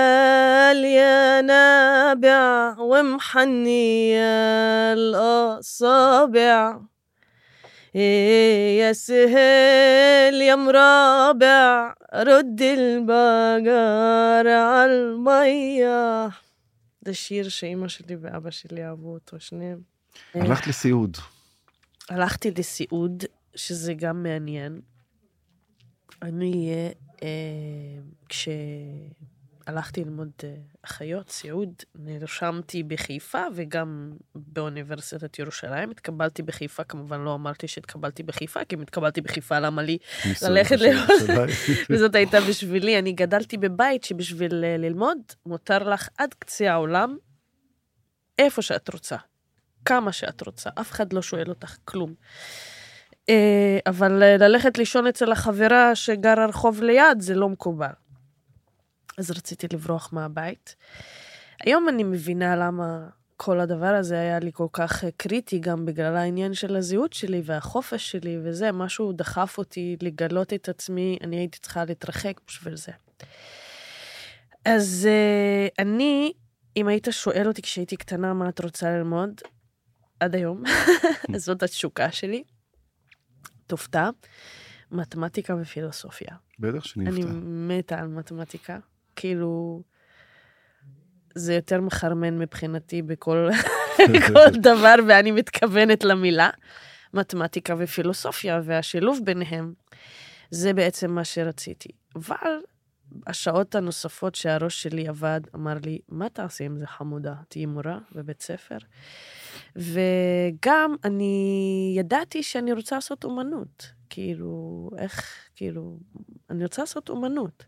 الينابع ومحنية الأصابع. يا سهل يا مرابع رد البقر عالمية ده שיר שאימא שלי ואבא שלי אהבו אותו, שניהם. הלכת לסיעוד. הלכתי לסיעוד, שזה גם מעניין. אני, אה, כשהלכתי ללמוד אה, אחיות, סיעוד, נרשמתי בחיפה וגם באוניברסיטת ירושלים. התקבלתי בחיפה, כמובן לא אמרתי שהתקבלתי בחיפה, כי אם התקבלתי בחיפה, למה לי ללכת ללמוד? וזאת הייתה בשבילי. אני גדלתי בבית שבשביל אה, ללמוד, מותר לך עד קצה העולם, איפה שאת רוצה, כמה שאת רוצה, אף אחד לא שואל אותך כלום. אה, אבל ללכת לישון אצל החברה שגרה רחוב ליד, זה לא מקובל. אז רציתי לברוח מהבית. היום אני מבינה למה כל הדבר הזה היה לי כל כך אה, קריטי, גם בגלל העניין של הזהות שלי והחופש שלי וזה, משהו דחף אותי לגלות את עצמי, אני הייתי צריכה להתרחק בשביל זה. אז אני, אם היית שואל אותי כשהייתי קטנה מה את רוצה ללמוד, עד היום, זאת התשוקה שלי. תופתע, מתמטיקה ופילוסופיה. בטח שאני אני אופתע. מתה על מתמטיקה. כאילו, זה יותר מחרמן מבחינתי בכל בכל דבר, ואני מתכוונת למילה. מתמטיקה ופילוסופיה, והשילוב ביניהם, זה בעצם מה שרציתי. אבל השעות הנוספות שהראש שלי עבד, אמר לי, מה תעשי עם זה חמודה? תהיי מורה בבית ספר? וגם אני ידעתי שאני רוצה לעשות אומנות. כאילו, איך, כאילו, אני רוצה לעשות אומנות.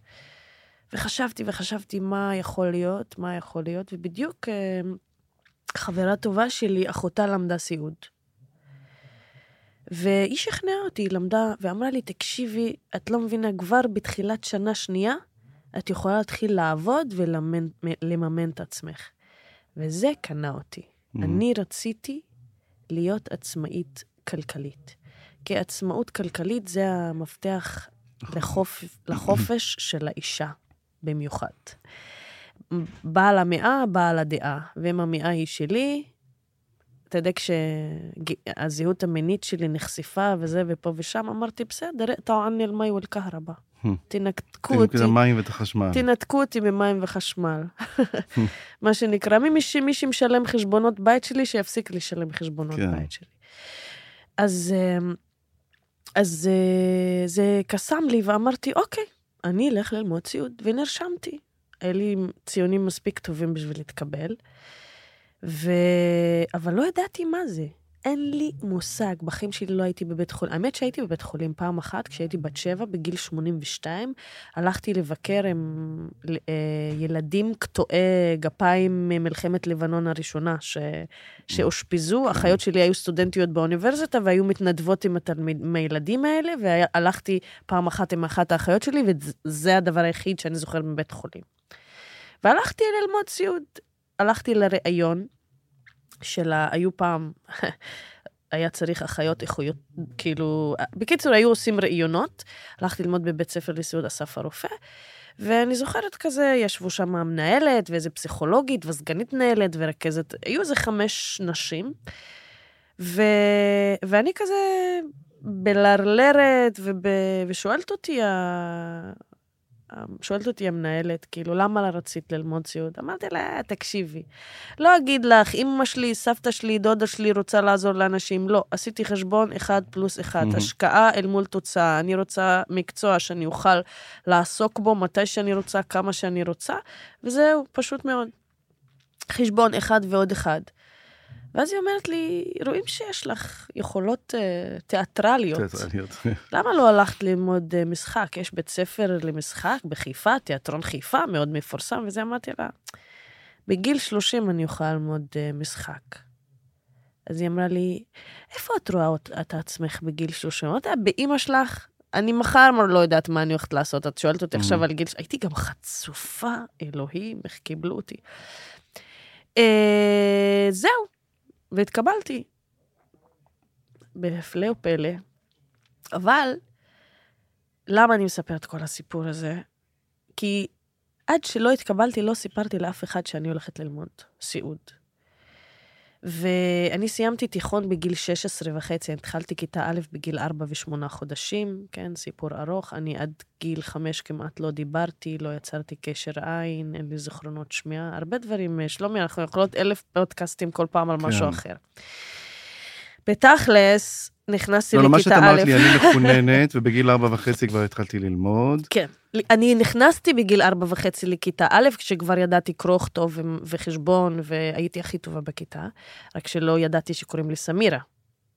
וחשבתי וחשבתי מה יכול להיות, מה יכול להיות, ובדיוק אה, חברה טובה שלי, אחותה למדה סיעוד. והיא שכנעה אותי, למדה, ואמרה לי, תקשיבי, את לא מבינה, כבר בתחילת שנה שנייה, את יכולה להתחיל לעבוד ולממן את עצמך. וזה קנה אותי. Mhm. אני רציתי להיות עצמאית כלכלית. כי עצמאות כלכלית זה המפתח לחופ... לחופש של האישה במיוחד. בעל המאה, בעל הדעה, ואם המאה היא שלי, אתה יודע, כשהזהות המינית שלי נחשפה וזה ופה ושם, אמרתי, בסדר, טועני אל-מי ואל-כהרבה. תנתקו אותי. את המים ואת החשמל. תנתקו אותי ממים וחשמל. מה שנקרא, מי. מי שמשלם חשבונות בית שלי, שיפסיק לשלם חשבונות כן. בית שלי. אז, אמ, אז אה, זה קסם לי, ואמרתי, אוקיי, אני אלך ללמוד סיעוד, ונרשמתי. היה לי ציונים מספיק טובים בשביל להתקבל, ו... אבל לא ידעתי מה זה. אין לי מושג, בחיים שלי לא הייתי בבית חולים. האמת שהייתי בבית חולים פעם אחת, כשהייתי בת שבע, בגיל 82, הלכתי לבקר עם אה, ילדים קטועי גפיים ממלחמת לבנון הראשונה, ש... שאושפזו. אחיות שלי היו סטודנטיות באוניברסיטה והיו מתנדבות עם, התלמיד, עם הילדים האלה, והלכתי פעם אחת עם אחת האחיות שלי, וזה הדבר היחיד שאני זוכרת מבית חולים. והלכתי ללמוד סיעוד. הלכתי לראיון, של ה... היו פעם, היה צריך אחיות איכויות, כאילו, בקיצור, היו עושים ראיונות, הלכתי ללמוד בבית ספר לסיעוד אסף הרופא, ואני זוכרת כזה, ישבו שם המנהלת, ואיזה פסיכולוגית, וסגנית מנהלת, ורכזת, היו איזה חמש נשים, ו... ואני כזה בלרלרת, וב... ושואלת אותי. שואלת אותי המנהלת, כאילו, למה לא רצית ללמוד סיעוד? אמרתי לה, תקשיבי, לא אגיד לך, אמא שלי, סבתא שלי, דודה שלי רוצה לעזור לאנשים, לא. עשיתי חשבון אחד פלוס אחד. השקעה אל מול תוצאה. אני רוצה מקצוע שאני אוכל לעסוק בו מתי שאני רוצה, כמה שאני רוצה, וזהו, פשוט מאוד. חשבון אחד ועוד אחד. ואז היא אומרת לי, רואים שיש לך יכולות uh, תיאטרליות. תיאטרליות. למה לא הלכת ללמוד אה, משחק? יש בית ספר למשחק בחיפה, תיאטרון חיפה, מאוד מפורסם, וזה אמרתי לה, בגיל 30 אני אוכל ללמוד אה, משחק. אז היא אמרה לי, איפה את רואה אות- את עצמך בגיל 30? אמרתי לה, באימא שלך, אני מחר לא יודעת מה אני הולכת לעשות. את שואלת אותי עכשיו. על גיל... הייתי גם חצופה, אלוהים, איך קיבלו אותי. זהו, והתקבלתי. בהפלא ופלא. אבל, למה אני מספרת כל הסיפור הזה? כי עד שלא התקבלתי, לא סיפרתי לאף אחד שאני הולכת ללמוד סיעוד. ואני סיימתי תיכון בגיל 16 וחצי, התחלתי כיתה א' בגיל 4 ו-8 חודשים, כן, סיפור ארוך. אני עד גיל 5 כמעט לא דיברתי, לא יצרתי קשר עין, אין לי זיכרונות שמיעה, הרבה דברים. אה, שלומי, אנחנו יכולות אלף פודקאסטים כל פעם על משהו כן. אחר. בתכלס, נכנסתי לא, לא, מה לכיתה שאת א', אמרת לי, אני מחוננת, ובגיל ארבע וחצי כבר התחלתי ללמוד. כן. אני נכנסתי בגיל ארבע וחצי לכיתה א', כשכבר ידעתי קרוא ו- וחשבון, והייתי הכי טובה בכיתה, רק שלא ידעתי שקוראים לי סמירה,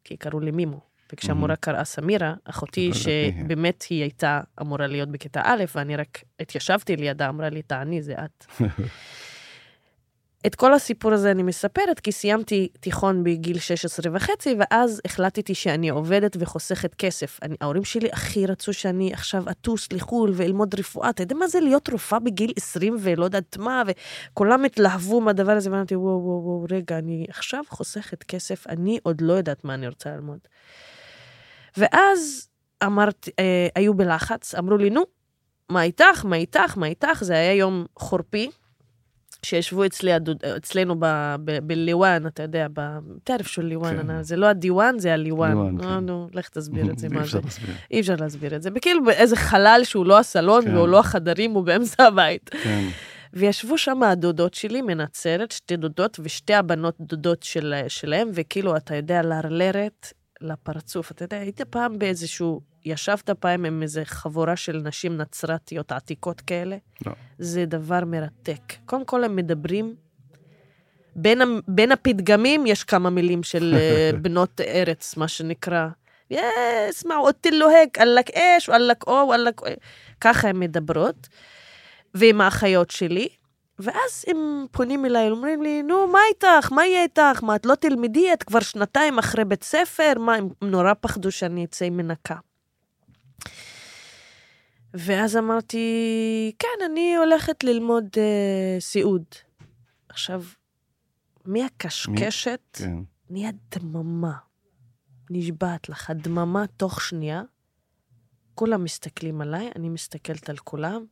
כי קראו לי מימו. וכשהמורה קראה סמירה, אחותי, ידעתי. שבאמת היא הייתה אמורה להיות בכיתה א', ואני רק התיישבתי לידה, אמרה לי, תעני, זה את. את כל הסיפור הזה אני מספרת, כי סיימתי תיכון בגיל 16 וחצי, ואז החלטתי שאני עובדת וחוסכת כסף. אני, ההורים שלי הכי רצו שאני עכשיו אטוס לחו"ל ואלמוד רפואה. אתה יודע מה זה להיות רופאה בגיל 20 ולא יודעת מה, וכולם התלהבו מהדבר הזה, ואמרתי, וואו, וואו, וואו, רגע, אני עכשיו חוסכת כסף, אני עוד לא יודעת מה אני רוצה ללמוד. ואז אמרתי, אה, היו בלחץ, אמרו לי, נו, מה איתך, מה איתך, מה איתך? זה היה יום חורפי. שישבו אצלי, אצלנו בליוואן, אתה יודע, בטרף של ליוואן, כן. זה לא הדיוואן, זה הליוואן. ליוואן, נו, כן. נו, לך תסביר את זה, אי מה אפשר זה. להסביר. אי אפשר להסביר את זה. בכאילו באיזה חלל שהוא לא הסלון כן. והוא לא החדרים, הוא באמצע הבית. כן. וישבו שם הדודות שלי מנצרת, שתי דודות ושתי הבנות דודות של, שלהם, וכאילו, אתה יודע, לרלרת לפרצוף. אתה יודע, היית פעם באיזשהו, ישבת פעם עם איזו חבורה של נשים נצרתיות עתיקות כאלה? לא. זה דבר מרתק. קודם כל, הם מדברים בין, בין הפתגמים יש כמה מילים של אה, בנות ארץ, מה שנקרא. יס, מה, יסמעו, אוטלוהק, עלק אש, עלק או, עלק... אה, ככה הן מדברות. ועם האחיות שלי, ואז הם פונים אליי, אומרים לי, נו, מה איתך? מה יהיה איתך? מה, את לא תלמדי? את כבר שנתיים אחרי בית ספר? מה, הם נורא פחדו שאני אצא עם מנקה. ואז אמרתי, כן, אני הולכת ללמוד אה, סיעוד. עכשיו, מהקשקשת כן. נהיה דממה. נשבעת לך, דממה תוך שנייה. כולם מסתכלים עליי, אני מסתכלת על כולם,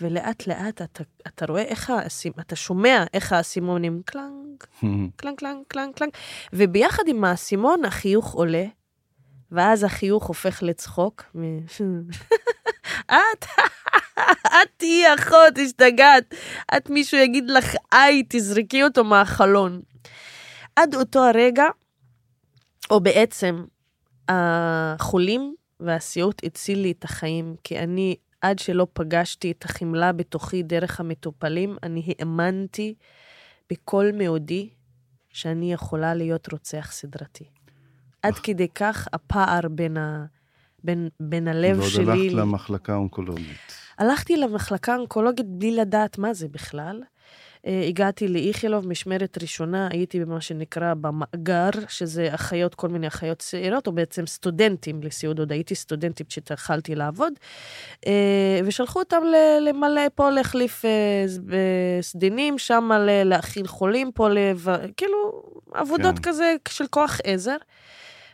ולאט לאט אתה, אתה רואה איך האסימ... אתה שומע איך האסימונים קלנג, קלנג, קלנג, קלנג, קלנג, וביחד עם האסימון החיוך עולה, ואז החיוך הופך לצחוק. את, את תהיי אחות, השתגעת. את מישהו יגיד לך, איי, תזרקי אותו מהחלון. עד אותו הרגע, או בעצם, החולים והסיוט הציל לי את החיים, כי אני, עד שלא פגשתי את החמלה בתוכי דרך המטופלים, אני האמנתי בכל מאודי שאני יכולה להיות רוצח סדרתי. עד כדי כך הפער בין, ה... בין, בין הלב ועוד שלי... הלכת למחלקה האונקולוגית. הלכתי למחלקה האונקולוגית בלי לדעת מה זה בכלל. אה, הגעתי לאיכילוב, משמרת ראשונה, הייתי במה שנקרא במאגר, שזה אחיות, כל מיני אחיות צעירות, או בעצם סטודנטים לסיעוד, עוד הייתי סטודנטית שהתחלתי לעבוד, אה, ושלחו אותם למלא, פה להחליף אה, סדינים, שם להאכיל חולים, פה לב... כאילו, עבודות כן. כזה של כוח עזר.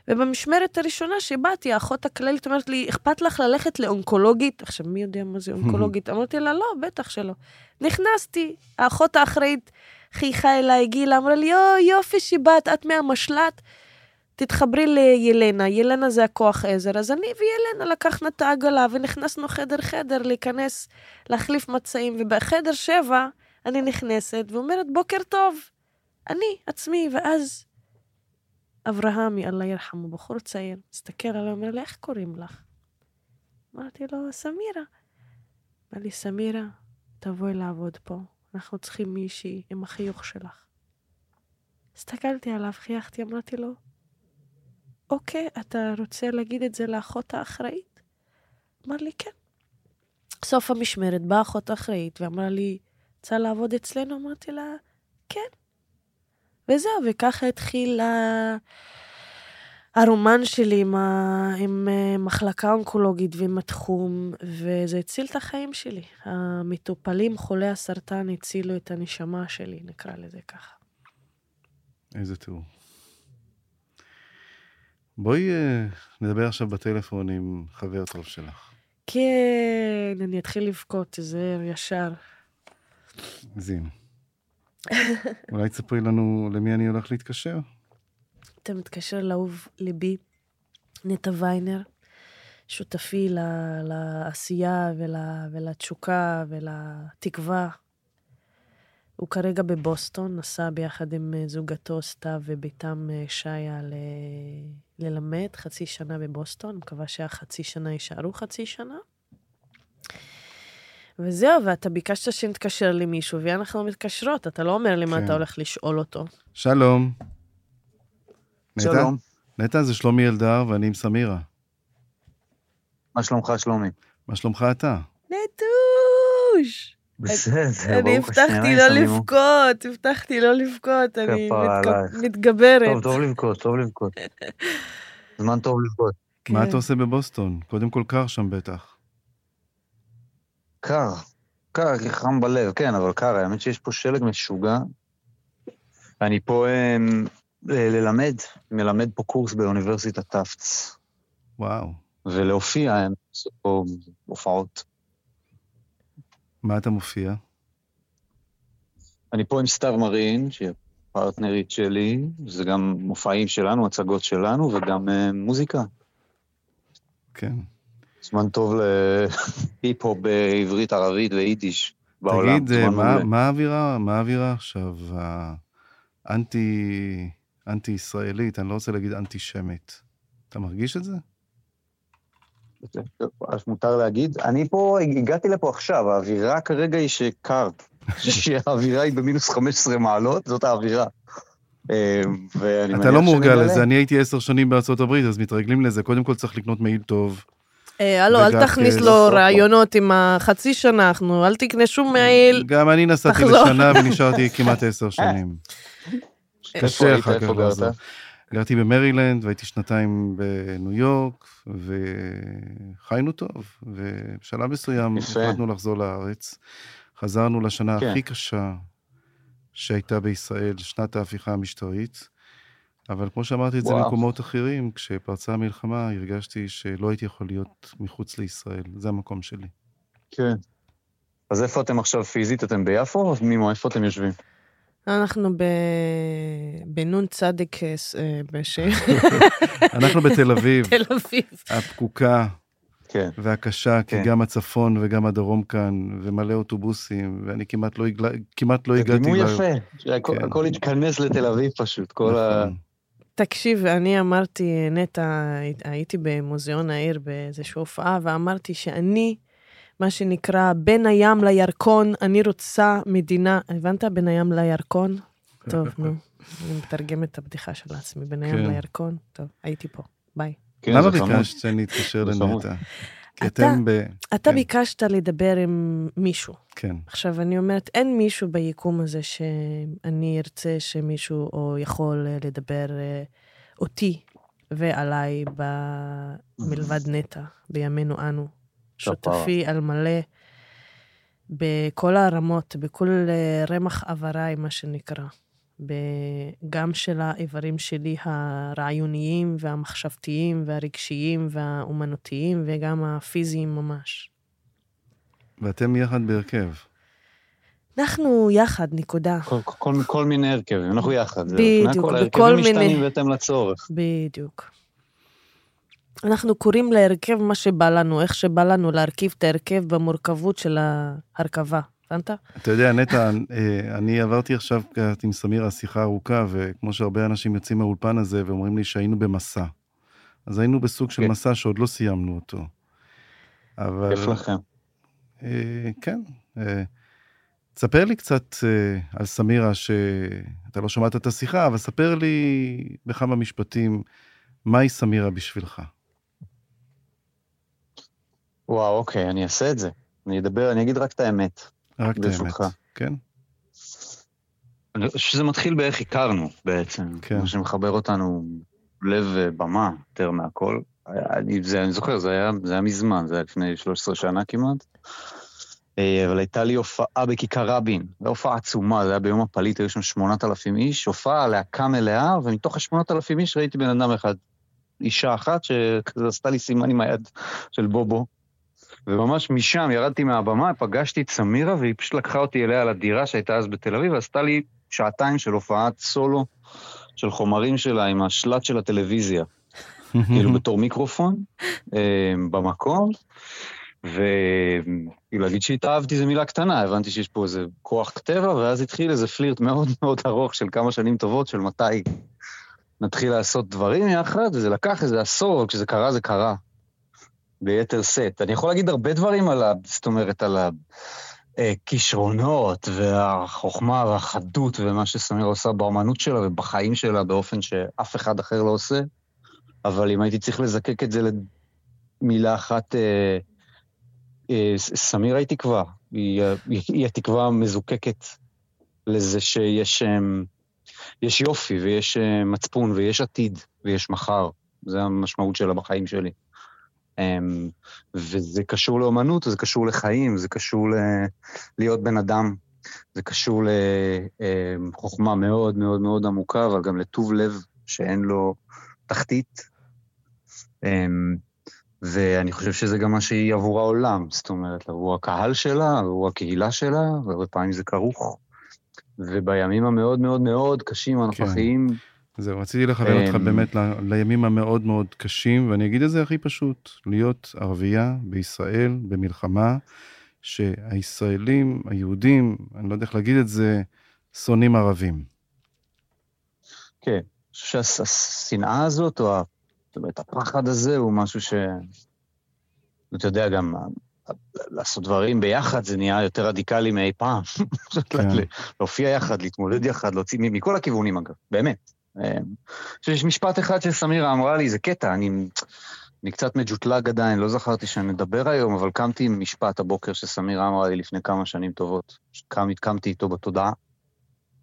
ובמשמרת הראשונה שבאתי, האחות הכללית אומרת לי, אכפת לך ללכת לאונקולוגית? עכשיו, מי יודע מה זה אונקולוגית? אמרתי לה, לא, בטח שלא. נכנסתי, האחות האחראית חייכה אליי, גילה, אמרה לי, יו, יופי שבאת, את מהמשל"ט. תתחברי לילנה, ילנה זה הכוח עזר. אז אני וילנה לקחנו את העגלה ונכנסנו חדר-חדר להיכנס, להחליף מצעים, ובחדר שבע אני נכנסת ואומרת, בוקר טוב, אני עצמי, ואז אברהמי, אללה ירחמו, בחור צעיר, מסתכל עליי, אומר לי, איך קוראים לך? אמרתי לו, סמירה. אמר לי, סמירה, תבואי לעבוד פה, אנחנו צריכים מישהי עם החיוך שלך. הסתכלתי עליו, חייכתי, אמרתי לו, אוקיי, אתה רוצה להגיד את זה לאחות האחראית? אמר לי, כן. סוף המשמרת באה אחות האחראית ואמרה לי, רוצה לעבוד אצלנו? אמרתי לה, כן. וזהו, וככה התחיל. הרומן שלי עם, ה... עם אה, מחלקה אונקולוגית ועם התחום, וזה הציל את החיים שלי. המטופלים חולי הסרטן הצילו את הנשמה שלי, נקרא לזה ככה. איזה תיאור. בואי uh, נדבר עכשיו בטלפון עם חבר טוב שלך. כן, אני אתחיל לבכות, תיזהר, ישר. זין. אולי תספרי לנו למי אני הולך להתקשר? אתה מתקשר לאהוב ליבי, נטע ויינר, שותפי ל- לעשייה ול- ולתשוקה ולתקווה. הוא כרגע בבוסטון, נסע ביחד עם אה, זוגתו סתיו וביתם אה, שיה ל... ללמד חצי שנה בבוסטון, מקווה שהחצי שנה יישארו חצי שנה. וזהו, ואתה ביקשת שנתקשר למישהו, ואנחנו מתקשרות, אתה לא אומר לי מה כן. אתה הולך לשאול אותו. שלום. נטע? שלום, נטע זה שלומי אלדר ואני עם סמירה. מה שלומך שלומי? מה שלומך אתה? נטוש! בסדר, אני הבטחתי לא לבכות, הבטחתי לא לבכות, אני. מתגברת. טוב, טוב לבכות, טוב לבכות. זמן טוב לבכות. מה כן. אתה עושה בבוסטון? קודם כל קר שם בטח. קר, קר, כי חם בלב, כן, אבל קר, האמת שיש פה שלג משוגע. אני פה אמ, ל- ללמד, מלמד פה קורס באוניברסיטת תפץ, וואו. ולהופיע, אני עושה פה הופעות. מה אתה מופיע? אני פה עם סתיו מרין, שהיא הפרטנרית שלי, זה גם מופעים שלנו, הצגות שלנו, וגם אה, מוזיקה. כן. זמן טוב להיפ-הופ בעברית, ערבית ויידיש בעולם. תגיד, אה, מה- האווירה, מה האווירה עכשיו? האנטי, אנטי-ישראלית, אני לא רוצה להגיד אנטי-שמית. אתה מרגיש את זה? אז מותר להגיד. אני פה, הגעתי לפה עכשיו, האווירה כרגע היא שקר. שהאווירה היא במינוס 15 מעלות, זאת האווירה. ואני אתה לא מורגל. לזה, אני הייתי עשר שנים בארצות הברית, אז מתרגלים לזה. קודם כל צריך לקנות מעיל טוב. אה, הלו, אל תכניס לו. רעיונות עם החצי שנה, אנחנו, אל תקנה שום מעיל. גם אני נסעתי. לשנה ונשארתי כמעט עשר שנים. קשה? אחר כך. גרת? גרתי במרילנד והייתי שנתיים בניו יורק, וחיינו טוב, ובשלב מסוים. החלטנו לחזור לארץ. חזרנו לשנה כן. הכי קשה שהייתה בישראל, שנת ההפיכה המשטרית. אבל כמו שאמרתי את זה. במקומות אחרים, כשפרצה המלחמה הרגשתי שלא הייתי יכול להיות מחוץ לישראל, זה המקום שלי. כן. אז איפה אתם עכשיו פיזית? אתם ביפו או מימו? איפה אתם יושבים? אנחנו. בנון צדיק אה, אה, בשם אנחנו בתל אביב, תל אביב. הפקוקה כן. והקשה, כי כן. גם הצפון וגם הדרום כאן, ומלא אוטובוסים, ואני כמעט לא, הגל... כמעט לא זה הגעתי... דימוי ל- יפה. שהכל כן. התכנס לתל אביב פשוט, כל ה... תקשיב, אני אמרתי, נטע, הייתי במוזיאון העיר באיזושהי הופעה, ואמרתי שאני, מה שנקרא, בין הים לירקון, אני רוצה מדינה, הבנת? בין הים לירקון? טוב, נו, אני מתרגמת את הבדיחה של עצמי, בין הים כן. לירקון. טוב, הייתי פה, ביי. כן, למה. ביקשת שאני אתקשר. לנטע? כי אתה- אתם ב... אתה כן. ביקשת לדבר עם מישהו. כן. עכשיו, אני אומרת, אין מישהו ביקום הזה שאני ארצה שמישהו או יכול אה, לדבר אה, אותי ועליי ב- מלבד נטע, בימינו אנו. שותפי על מלא בכל הרמות, בכל אה, רמח עבריי, מה שנקרא. גם של האיברים שלי הרעיוניים והמחשבתיים והרגשיים והאומנותיים וגם הפיזיים ממש. ואתם יחד בהרכב. אנחנו יחד, נקודה. כל, כל, כל מיני הרכבים, אנחנו יחד. בדיוק, בכל ההרכבים מיני- משתנים בהתאם לצורך. בדיוק. אנחנו קוראים להרכב מה שבא לנו, איך שבא לנו להרכיב את ההרכב במורכבות של ההרכבה. הבנת? אתה יודע, נטע, אה, אני עברתי עכשיו קצת עם סמירה שיחה ארוכה, וכמו שהרבה אנשים יוצאים מהאולפן הזה ואומרים לי שהיינו במסע. אז היינו בסוג של כן. מסע שעוד לא סיימנו אותו. אבל... כיף לכם. אה, כן. אה, תספר לי קצת אה, על סמירה, שאתה לא שמעת את השיחה, אבל ספר לי בכמה משפטים, מהי סמירה בשבילך? וואו, אוקיי, אני אעשה את זה. אני אדבר, אני אגיד רק את האמת, רק את האמת. כן? אני חושב שזה מתחיל באיך הכרנו בעצם. כן. מה שמחבר אותנו, לב ובמה, יותר מהכל. אני, זה, אני זוכר, זה היה, זה היה מזמן, זה היה לפני 13 שנה כמעט. אה, אבל הייתה לי הופעה בכיכר רבין, זו הופעה עצומה, זה היה ביום הפליט, היו שם 8,000 איש, הופעה להקה מלאה, ומתוך ה-8,000 איש ראיתי בן אדם אחד, אישה אחת, שכזה עשתה לי סימן עם היד של בובו. וממש משם ירדתי מהבמה, פגשתי את סמירה, והיא פשוט לקחה אותי אליה לדירה שהייתה אז בתל אביב, ועשתה לי שעתיים של הופעת סולו של חומרים שלה עם השלט של הטלוויזיה. כאילו בתור מיקרופון, אה, במקום, וכאילו להגיד שהתאהבתי זה מילה קטנה, הבנתי שיש פה איזה כוח טבע, ואז התחיל איזה פלירט מאוד מאוד ארוך של כמה שנים טובות, של מתי נתחיל לעשות דברים יחד, וזה לקח איזה עשור, כשזה קרה זה קרה. ביתר שאת. אני יכול להגיד הרבה דברים על ה... זאת אומרת, על הכישרונות והחוכמה והחדות ומה שסמירה עושה באמנות שלה ובחיים שלה באופן שאף אחד אחר לא עושה, אבל אם הייתי צריך לזקק את זה למילה אחת, אה, אה, ס- סמירה היא תקווה. אה, היא, היא התקווה המזוקקת לזה שיש אמ, יש יופי ויש אה, מצפון ויש עתיד ויש מחר. זה המשמעות שלה בחיים שלי. אמ, וזה קשור לאומנות, זה קשור לחיים, זה קשור ל... להיות בן אדם, זה קשור לחוכמה מאוד מאוד מאוד עמוקה, אבל גם לטוב לב שאין לו תחתית. אמ, ואני חושב שזה גם מה שהיא עבור העולם, זאת אומרת, עבור הקהל שלה, עבור הקהילה שלה, והרבה פעמים זה כרוך. ובימים המאוד מאוד מאוד קשים הנוכחיים, זהו, רציתי לכוון אותך אמ, באמת ל- לימים המאוד מאוד קשים, ואני אגיד את זה הכי פשוט, להיות ערבייה בישראל במלחמה, שהישראלים, היהודים, אני לא יודע איך להגיד את זה, שונאים ערבים. כן, אני חושב שהשנאה הזאת, או זאת אומרת, הפחד הזה, הוא משהו ש... אתה יודע, גם לעשות דברים ביחד זה נהיה יותר רדיקלי מאי פעם. כן. להופיע יחד, להתמודד יחד, להוציא, מכל הכיוונים אגב, באמת. חושב שיש משפט אחד שסמירה אמרה לי, זה קטע, אני, אני קצת מג'וטלג עדיין, לא זכרתי שאני מדבר היום, אבל קמתי עם משפט הבוקר שסמירה אמרה לי לפני כמה שנים טובות. קם, קמתי איתו בתודעה.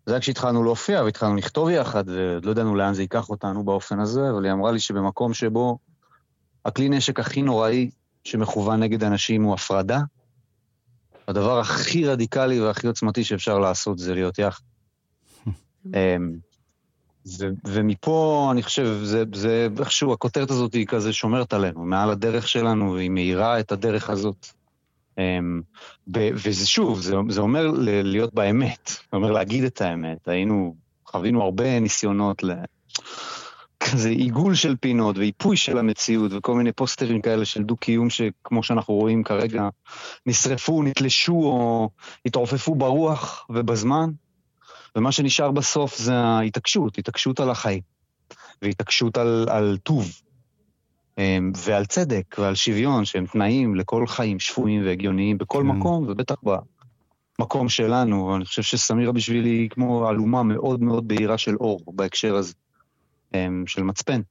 זה היה כשהתחלנו להופיע והתחלנו לכתוב יחד, ולא ידענו לאן זה ייקח אותנו באופן הזה, אבל היא אמרה לי שבמקום שבו הכלי נשק הכי נוראי שמכוון נגד אנשים הוא הפרדה, הדבר הכי רדיקלי והכי עוצמתי שאפשר לעשות זה להיות יחד. ו- ומפה, אני חושב, זה, זה איכשהו, הכותרת הזאת היא כזה שומרת עלינו, מעל הדרך שלנו, והיא מאירה את הדרך הזאת. אמ, וזה שוב, זה, זה אומר להיות באמת, זה אומר להגיד את האמת. היינו, חווינו הרבה ניסיונות ל... כזה עיגול של פינות ואיפוי של המציאות וכל מיני פוסטרים כאלה של דו-קיום שכמו שאנחנו רואים כרגע, נשרפו, נתלשו או התעופפו ברוח ובזמן. ומה שנשאר בסוף זה ההתעקשות, התעקשות על החיים, והתעקשות על, על טוב, אמ, ועל צדק ועל שוויון, שהם תנאים לכל חיים שפויים והגיוניים בכל כן. מקום, ובטח במקום שלנו. אני חושב שסמירה בשבילי היא כמו אלומה מאוד מאוד בהירה של אור בהקשר הזה, אמ, של מצפן.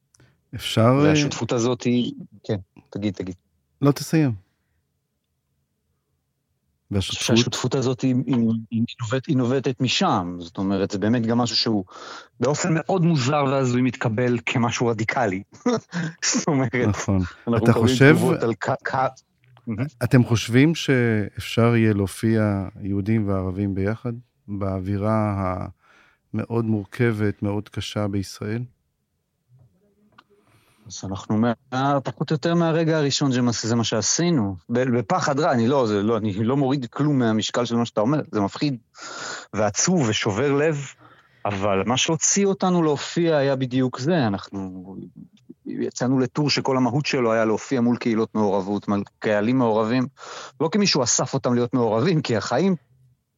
אפשר... אה, והשותפות הזאת היא... כן, תגיד, תגיד. לא תסיים. והשותפות, שהשותפות הזאת היא, היא, היא, נובט, היא נובטת משם, זאת אומרת, זה באמת גם משהו שהוא באופן מאוד מוזר והזוי מתקבל כמשהו רדיקלי. זאת אומרת, נכון. אנחנו אתה חושב- תגובות על כ... כ- אתם חושבים שאפשר יהיה להופיע יהודים וערבים ביחד באווירה המאוד מורכבת, מאוד קשה בישראל? אז אנחנו מה, פחות או יותר מהרגע הראשון שזה מה שעשינו. בפחד רע, אני לא, לא, אני לא מוריד כלום מהמשקל של מה שאתה אומר, זה מפחיד ועצוב ושובר לב, אבל מה שהוציא אותנו להופיע היה בדיוק זה, אנחנו יצאנו לטור שכל המהות שלו היה להופיע מול קהילות מעורבות, מול קהלים מעורבים, לא כי מישהו אסף אותם להיות מעורבים, כי החיים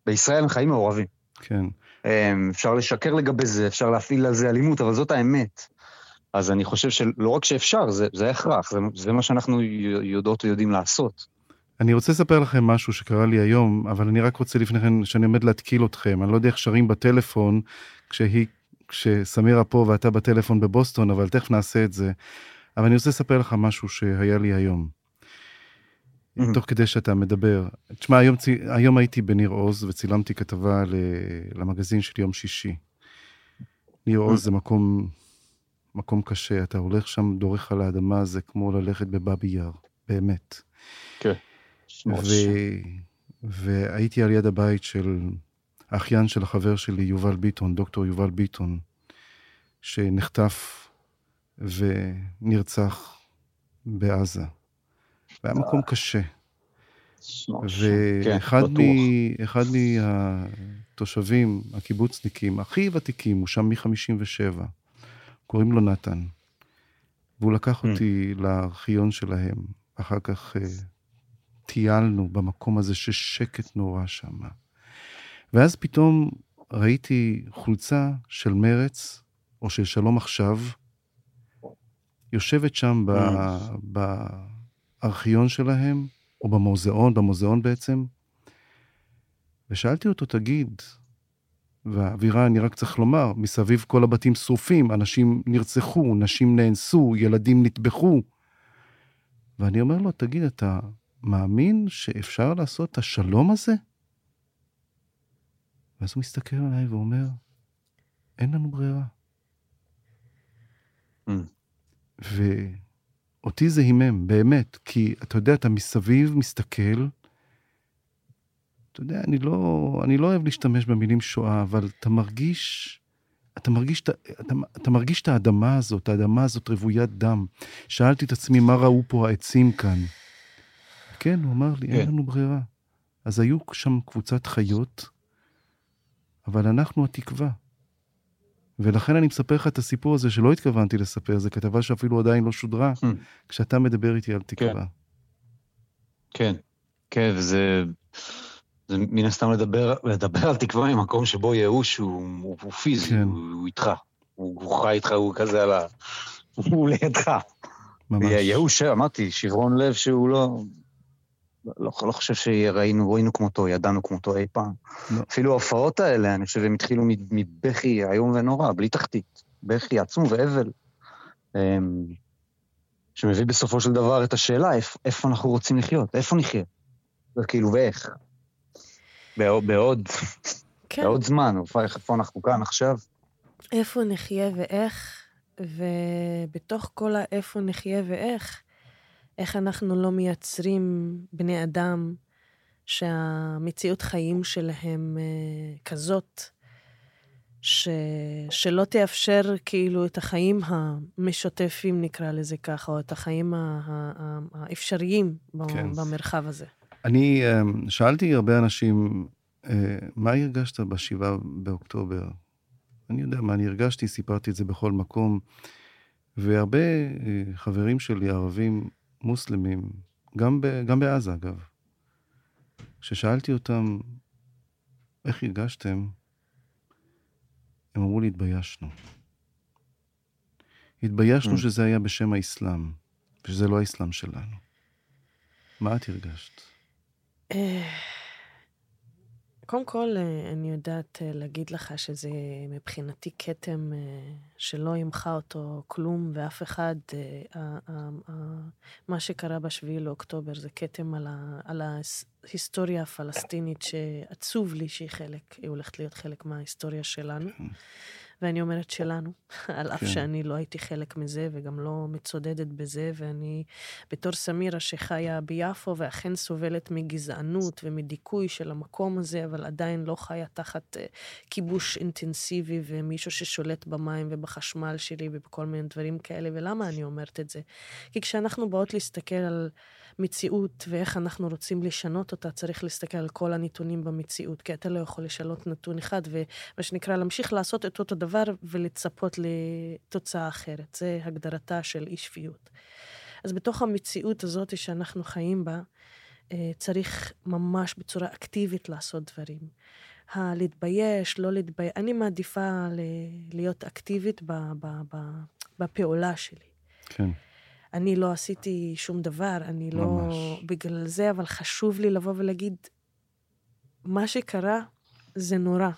בישראל הם חיים מעורבים. כן. אמ, אפשר לשקר לגבי זה, אפשר להפעיל על זה אלימות, אבל זאת האמת. אז אני חושב שלא רק שאפשר, זה, זה הכרח, זה, זה מה שאנחנו יודעות ויודעים לעשות. אני רוצה לספר לכם משהו שקרה לי היום, אבל אני רק רוצה לפני כן, שאני עומד להתקיל אתכם. אני לא יודע איך שרים בטלפון כשהיא, כשסמירה פה ואתה בטלפון בבוסטון, אבל תכף נעשה את זה. אבל אני רוצה לספר לך משהו שהיה לי היום. Mm-hmm. תוך כדי שאתה מדבר. תשמע, היום, היום הייתי בניר עוז וצילמתי כתבה למגזין של יום שישי. ניר עוז mm-hmm. זה מקום מקום קשה, אתה הולך שם, דורך על האדמה, זה כמו ללכת בבאבי יאר, באמת. כן. ו... והייתי על יד הבית של האחיין של החבר שלי, יובל ביטון, דוקטור יובל ביטון, שנחטף ונרצח בעזה. והיה מקום קשה. ואחד כן, מהתושבים, הקיבוצניקים, הכי ותיקים, הוא שם מ-57. קוראים לו נתן. והוא לקח mm. אותי לארכיון שלהם. אחר כך uh, טיילנו במקום הזה ששקט נורא שם. ואז פתאום ראיתי חולצה של מרץ, או של שלום עכשיו, יושבת שם mm. בארכיון שלהם, או במוזיאון, במוזיאון בעצם, ושאלתי אותו, תגיד, והאווירה, אני רק צריך לומר, מסביב כל הבתים שרופים, אנשים נרצחו, נשים נאנסו, ילדים נטבחו. ואני אומר לו, תגיד, אתה מאמין שאפשר לעשות את השלום הזה? ואז הוא מסתכל עליי ואומר, אין לנו ברירה. Mm. ואותי זה הימם, באמת, כי אתה יודע, אתה מסביב מסתכל, אתה יודע, אני לא, אני לא אוהב להשתמש במילים שואה, אבל אתה מרגיש, אתה מרגיש, אתה, אתה, אתה מרגיש את האדמה הזאת, האדמה הזאת רוויית דם. שאלתי את עצמי, מה ראו פה העצים כאן? כן, הוא אמר לי, כן. אין לנו ברירה. אז היו שם קבוצת חיות, אבל אנחנו התקווה. ולכן אני מספר לך את הסיפור הזה שלא התכוונתי לספר, זו כתבה שאפילו עדיין לא שודרה, hmm. כשאתה מדבר איתי על תקווה. כן, כן, כן וזה... זה מן הסתם לדבר, לדבר על תקווה ממקום שבו ייאוש הוא, הוא, הוא פיזי, כן. הוא, הוא איתך. הוא, הוא חי איתך, הוא כזה על ה... הוא לידך. ממש. ייאוש, אמרתי, שברון לב שהוא לא... לא, לא חושב שראינו, ראינו כמותו, ידענו כמותו אי פעם. לא. אפילו ההופעות האלה, אני חושב, הם התחילו מבכי איום ונורא, בלי תחתית. בכי עצום ואבל. אמ, שמביא בסופו של דבר את השאלה, איפה, איפה אנחנו רוצים לחיות? איפה נחיה? כאילו, ואיך? בעוד, כן. בעוד זמן, איפה אנחנו כאן עכשיו? איפה נחיה ואיך, ובתוך כל האיפה נחיה ואיך, איך אנחנו לא מייצרים בני אדם שהמציאות חיים שלהם אה, כזאת, ש... שלא תאפשר כאילו את החיים המשותפים, נקרא לזה ככה, או את החיים האפשריים כן. במרחב הזה. אני אמ, שאלתי הרבה אנשים, אה, מה הרגשת בשבעה באוקטובר? אני יודע מה אני הרגשתי, סיפרתי את זה בכל מקום, והרבה אה, חברים שלי, ערבים מוסלמים, גם, ב, גם בעזה אגב, כששאלתי אותם, איך הרגשתם? הם אמרו לי, התביישנו. התביישנו mm. שזה היה בשם האסלאם, ושזה לא האסלאם שלנו. מה את הרגשת? אה, קודם כל, אה, אני יודעת אה, להגיד לך שזה מבחינתי כתם שלא ימחה אותו כלום, ואף אחד, מה שקרה בשביעי לאוקטובר זה כתם על, ההיסטוריה הפלסטינית, שעצוב לי שהיא חלק, היא הולכת להיות חלק מההיסטוריה שלנו. ואני אומרת שלנו, על אף כן. שאני לא הייתי חלק מזה וגם לא מצודדת בזה, ואני בתור סמירה שחיה ביפו ואכן סובלת מגזענות ומדיכוי של המקום הזה, אבל עדיין לא חיה תחת אה, כיבוש אינטנסיבי ומישהו ששולט במים ובחשמל שלי ובכל מיני דברים כאלה. ולמה אני אומרת את זה? כי כשאנחנו באות להסתכל על מציאות ואיך אנחנו רוצים לשנות אותה, צריך להסתכל על כל הנתונים במציאות, כי אתה לא יכול לשנות נתון אחד, ומה שנקרא, להמשיך לעשות את אותו דבר ולצפות לתוצאה אחרת. זה הגדרתה של אי שפיות. אז בתוך המציאות הזאת שאנחנו חיים בה, אה, צריך ממש בצורה אקטיבית לעשות דברים. הלהתבייש, לא להתבייש, אני מעדיפה להיות אקטיבית בפעולה שלי. כן. אני לא עשיתי שום דבר, אני לא... ממש. בגלל זה, אבל חשוב לי לבוא ולהגיד, מה שקרה זה נורא,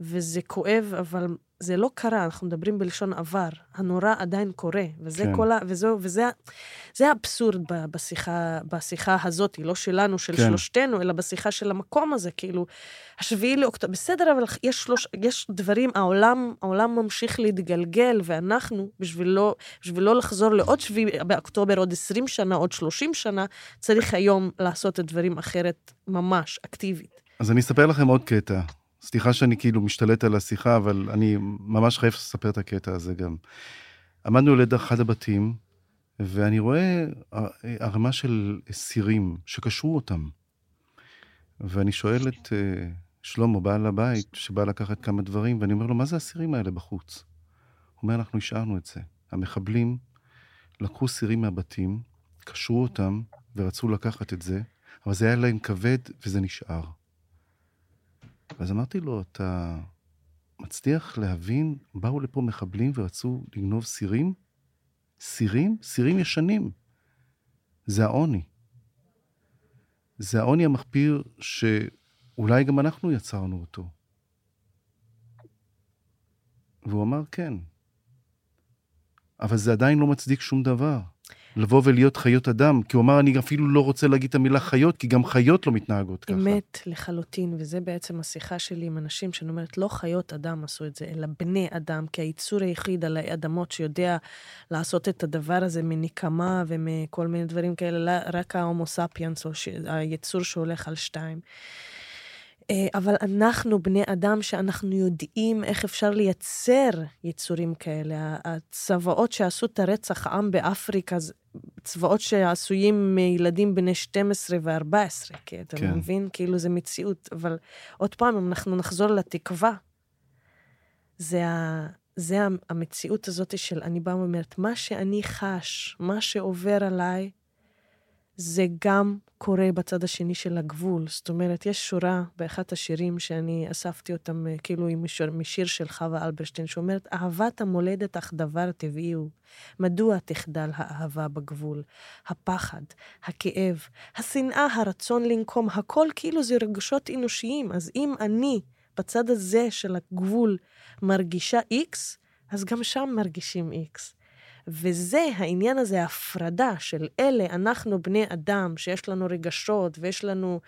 וזה כואב, אבל זה לא קרה, אנחנו מדברים בלשון עבר. הנורא עדיין קורה, וזה כן. כל ה... וזו, וזה זה האבסורד ב- בשיחה, בשיחה הזאת, לא שלנו, של כן. שלושתנו, אלא בשיחה של המקום הזה, כאילו, השביעי לאוקטובר, בסדר, אבל יש, שלוש, יש דברים, העולם, העולם ממשיך להתגלגל, ואנחנו, בשביל לא, בשביל לא לחזור לעוד שביעי באוקטובר, עוד 20 שנה, עוד 30 שנה, צריך היום לעשות את הדברים אחרת, ממש, אקטיבית. אז אני אספר לכם עוד קטע. סליחה שאני כאילו משתלט על השיחה, אבל אני ממש חייב לספר את הקטע הזה גם. עמדנו ליד אחד הבתים, ואני רואה ערימה של סירים שקשרו אותם. ואני שואל את אה, שלמה, בעל הבית, שבא לקחת כמה דברים, ואני אומר לו, מה זה הסירים האלה בחוץ? הוא אומר, אנחנו השארנו את זה. המחבלים לקחו סירים מהבתים, קשרו אותם ורצו לקחת את זה, אבל זה היה להם כבד וזה נשאר. ואז אמרתי לו, אתה מצליח להבין, באו לפה מחבלים ורצו לגנוב סירים? סירים? סירים ישנים. זה העוני. זה העוני המחפיר שאולי גם אנחנו יצרנו אותו. והוא אמר, כן. אבל זה עדיין לא מצדיק שום דבר. לבוא ולהיות חיות אדם, כי הוא אמר, אני אפילו לא רוצה להגיד את המילה חיות, כי גם חיות לא מתנהגות ככה. אמת לחלוטין, וזה בעצם השיחה שלי עם אנשים, שאני אומרת, לא חיות אדם עשו את זה, אלא בני אדם, כי היצור היחיד על האדמות שיודע לעשות את הדבר הזה מנקמה ומכל מיני דברים כאלה, רק ההומו ספיאנס, או. היצור שהולך על שתיים. אה, אבל אנחנו בני אדם שאנחנו יודעים איך אפשר לייצר יצורים כאלה. הצבאות שעשו את הרצח עם באפריקה, צבאות שעשויים מילדים בני 12 ו-14, כי אתה כן. מבין? כאילו זה מציאות. אבל עוד פעם, אם אנחנו נחזור לתקווה, זה, ה... זה המציאות הזאת של אני באה ואומרת, מה שאני חש, מה שעובר עליי, זה גם קורה בצד השני של הגבול. זאת אומרת, יש שורה באחד השירים שאני אספתי אותם, אה, כאילו משיר, משיר של חווה אלברשטיין, שאומרת, אהבת המולדת אך דבר תביאו. מדוע תחדל האהבה בגבול? הפחד, הכאב, השנאה, הרצון לנקום, הכל כאילו זה רגשות אנושיים. אז אם אני בצד הזה של הגבול מרגישה איקס, אז גם שם מרגישים איקס. וזה העניין הזה, ההפרדה של אלה, אנחנו בני אדם, שיש לנו רגשות ויש לנו...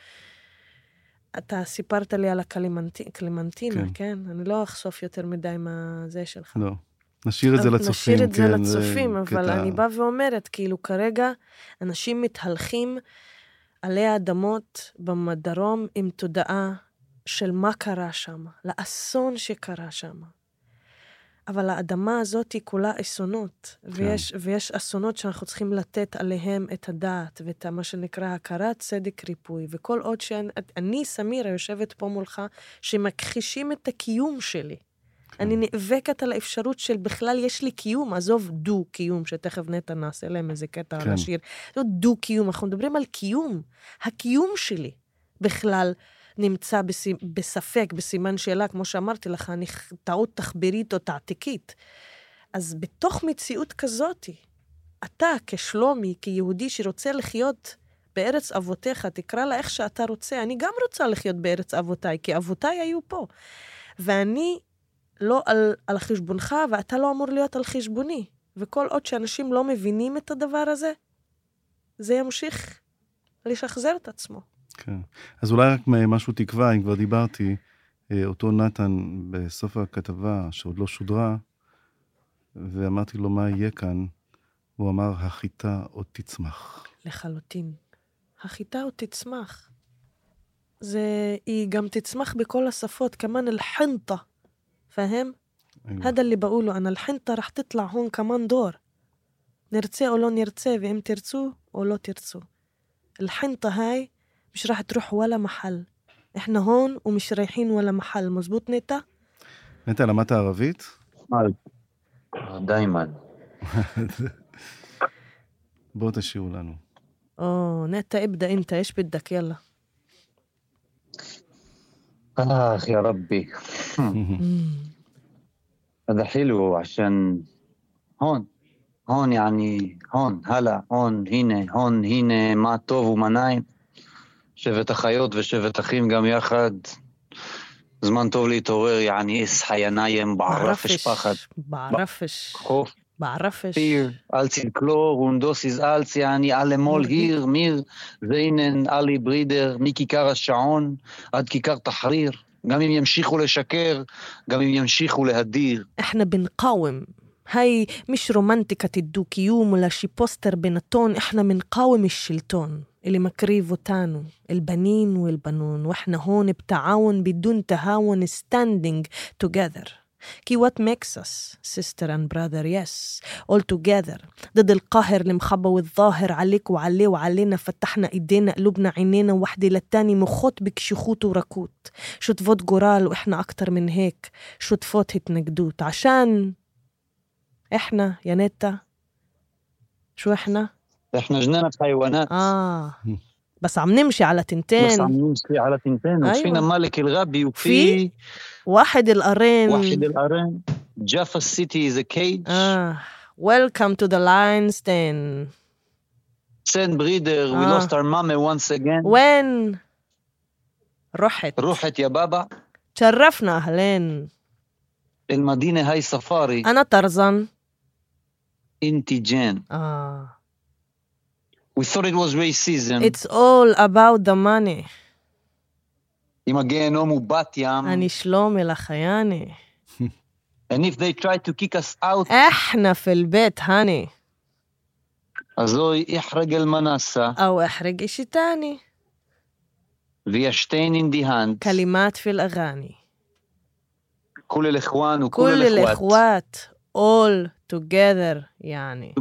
אתה סיפרת לי על הקלמנטינה, כן. כן. כן? אני לא אחשוף יותר מדי מה זה שלך. לא. נשאיר את זה לצופים. נשאיר את זה כן, לצופים, אבל קטע- אני באה ואומרת, כאילו, כרגע אנשים מתהלכים עלי האדמות בדרום עם תודעה של מה קרה שם, לאסון שקרה שם. אבל האדמה הזאת היא כולה אסונות, כן. ויש, ויש אסונות שאנחנו צריכים לתת עליהם את הדעת, ואת מה שנקרא הכרת צדק ריפוי. וכל עוד שאני, אני, סמירה, יושבת פה מולך, שמכחישים את הקיום שלי. כן. אני נאבקת על האפשרות של בכלל יש לי קיום, עזוב דו-קיום, שתכף נטע נעשה להם איזה קטע כן. על השיר. לא דו-קיום, אנחנו מדברים על קיום. הקיום שלי בכלל נמצא בס... בספק, בסימן שאלה, כמו שאמרתי לך, טעות תחבירית או תעתיקית. אז בתוך מציאות כזאת, אתה כשלומי, כיהודי שרוצה לחיות בארץ אבותיך, תקרא לה איך שאתה רוצה, אני גם רוצה לחיות בארץ אבותיי, כי אבותיי היו פה. ואני לא על, על חשבונך, ואתה לא אמור להיות על חשבוני. וכל עוד שאנשים לא מבינים את הדבר הזה, זה ימשיך לשחזר את עצמו. כן. אז אולי רק משהו תקווה, אם כבר דיברתי, אה, אותו נתן בסוף הכתבה, שעוד לא שודרה, ואמרתי לו, מה יהיה כאן? הוא אמר, החיטה עוד תצמח. לחלוטין. החיטה עוד תצמח. זה, היא גם תצמח בכל השפות, כמאן אל-חנטה, פהם? הדא هذا اللي אנא אל-חנטה رح تطلع הון כמאן דור. נרצה או לא נרצה ואם תרצו או לא תרצו. אל-חנטה היי, مش راح تروح ولا محل احنا هون ومش رايحين ولا محل مزبوط نتا؟ נטע, למדת ערבית? דיימן. בואו תשאירו לנו. اوه نتا ابدأ انت ايش بدك يلا آخ يا ربي هذا حلو عشان هون هون يعني هون هلا هون هنا هون هنا מה טוב ומה נעים. שבט אחיות ושבט אחים גם יחד. זמן טוב להתעורר, יעני אסחא ינאיים בערפש פחד. בערפש. חוף. בערפש. פיר, אלצין קלור, הונדוסיס אלץ, יעני אלמול היר, מיר, ויינן, עלי ברידר, מכיכר השעון עד כיכר תחריר. גם אם ימשיכו לשקר, גם אם ימשיכו להדיר. אחנה בן קאווים. היי, מיש רומנטיקת הדו-קיום, אלא שפוסטר בנתון, אחנה בן קאווים בנקאוום שלטון. اللي مكريف وتانو البنين والبنون وإحنا هون بتعاون بدون تهاون standing together. كي what makes us sister and brother yes. All together. ضد القاهر المخبى والظاهر عليك وعليه وعلينا فتحنا إيدينا قلوبنا عينينا واحدة للتاني مخوت بكشخوت وركوت. شطفات جورال وإحنا أكتر من هيك. شطفات هتنجدوت عشان إحنا يا نتا شو إحنا؟ إحنا جنينة حيوانات. آه. بس عم نمشي على بس تنتين عم نمشي على تنتين. أيوة. وفينا مالك الغبي في وفي واحد القرين واحد القرن جافا سيتي از كيج آه. Welcome to the lion's den. سين بريدر وي آه. لوست اور مامي وانس اجين وين؟ رحت. روحت يا بابا. تشرفنا أهلين. المدينة هاي سفاري. أنا طرزان انت جين آه. We thought it was racism. it's all about the money עם הגיהנום הוא בת ים. אני שלומי לחייני And if they try to kick us out, احنا في البيت هاني אז אוי, יחרג אל מנסה, او احرق اشي تاني וישתן in the hand. كلمات في الاغاني كل الاخوان وكل كل الاخوات. الاخوات all together يعني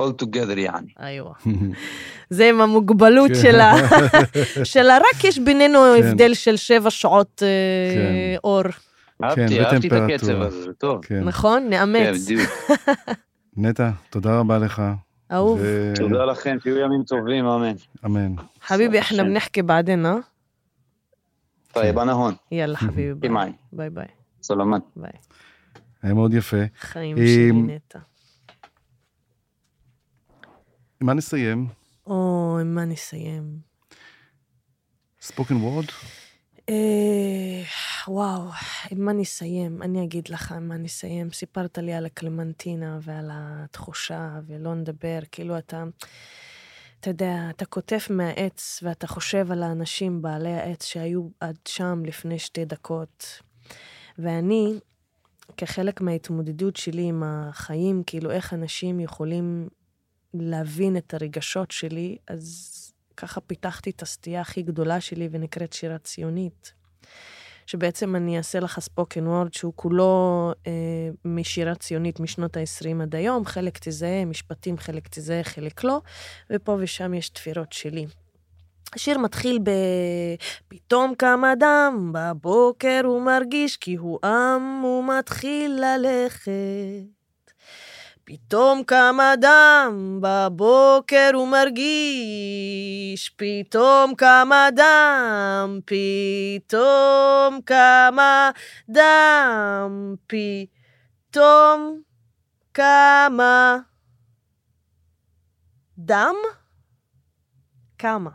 all together يعني. ايوه זה עם המוגבלות כן. שלה, שלה רק יש בינינו כן. הבדל של שבע שעות אה, כן. אור, אהבתי, אהבתי את וטמפרטורה. הקצב הזה, זה טוב. כן. נכון? כן, נאמץ. בדיוק. נטע, תודה רבה לך. אהוב. ו- תודה לכם, שיהיו ימים טובים, אמן. אמן. حبيبي احنا השם. بنحكي بعدين ها طيب, أنا هون. يلا حبيبي باي معي. باي باي סלמת. باي היה מאוד יפה. חיים אה, שלי נטע. עם מה נסיים? או, עם מה נסיים? ספוקן וורד? אה, וואו, עם מה נסיים? אני אגיד לך עם מה נסיים. סיפרת לי על הקלמנטינה ועל התחושה, ולא נדבר, כאילו אתה... אתה יודע, אתה כותב מהעץ ואתה חושב על האנשים בעלי העץ שהיו עד שם לפני שתי דקות. ואני, כחלק מההתמודדות שלי עם החיים, כאילו איך אנשים יכולים להבין את הרגשות שלי, אז ככה פיתחתי את הסטייה הכי גדולה שלי ונקראת שירה ציונית. שבעצם אני אעשה לך ספוקן וורד שהוא כולו אה, משירה ציונית משנות ה-20 עד היום, חלק תזהה, משפטים חלק תזהה, חלק לא, ופה ושם יש תפירות שלי. השיר מתחיל ב... פתאום קם אדם, בבוקר הוא מרגיש כי הוא עם, הוא מתחיל ללכת. פתאום קם אדם, בבוקר הוא מרגיש, פתאום קם אדם, פתאום קם אדם, פתאום כמה דם? כמה?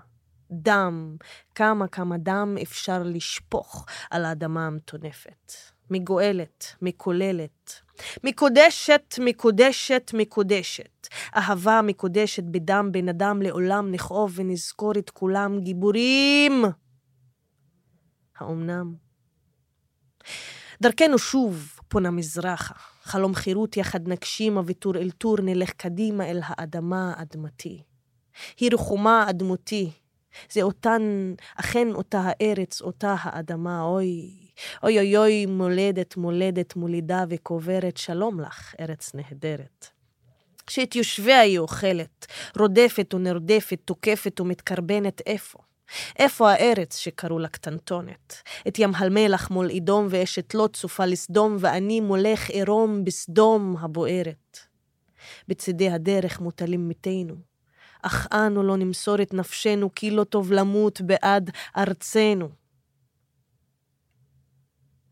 דם. כמה כמה דם אפשר לשפוך על האדמה המטונפת. מגואלת, מקוללת. מקודשת, מקודשת, מקודשת. אהבה מקודשת בדם בן אדם לעולם נכאוב ונזכור את כולם גיבורים. האומנם? דרכנו שוב פונה מזרחה, חלום חירות יחד נגשימה וטור אל טור נלך קדימה אל האדמה אדמתי. היא רחומה אדמותי, זה אותן, אכן אותה הארץ, אותה האדמה, אוי, אוי אוי אוי, מולדת, מולדת, מולידה וקוברת, שלום לך, ארץ נהדרת. שאת יושביה היא אוכלת, רודפת ונרדפת, תוקפת ומתקרבנת איפה? איפה הארץ שקראו לה קטנטונת? את ים המלח מול אדום ואשת לוט צופה לסדום, ואני מולך עירום בסדום הבוערת. בצדי הדרך מוטלים מתינו, אך אנו לא נמסור את נפשנו, כי לא טוב למות בעד ארצנו.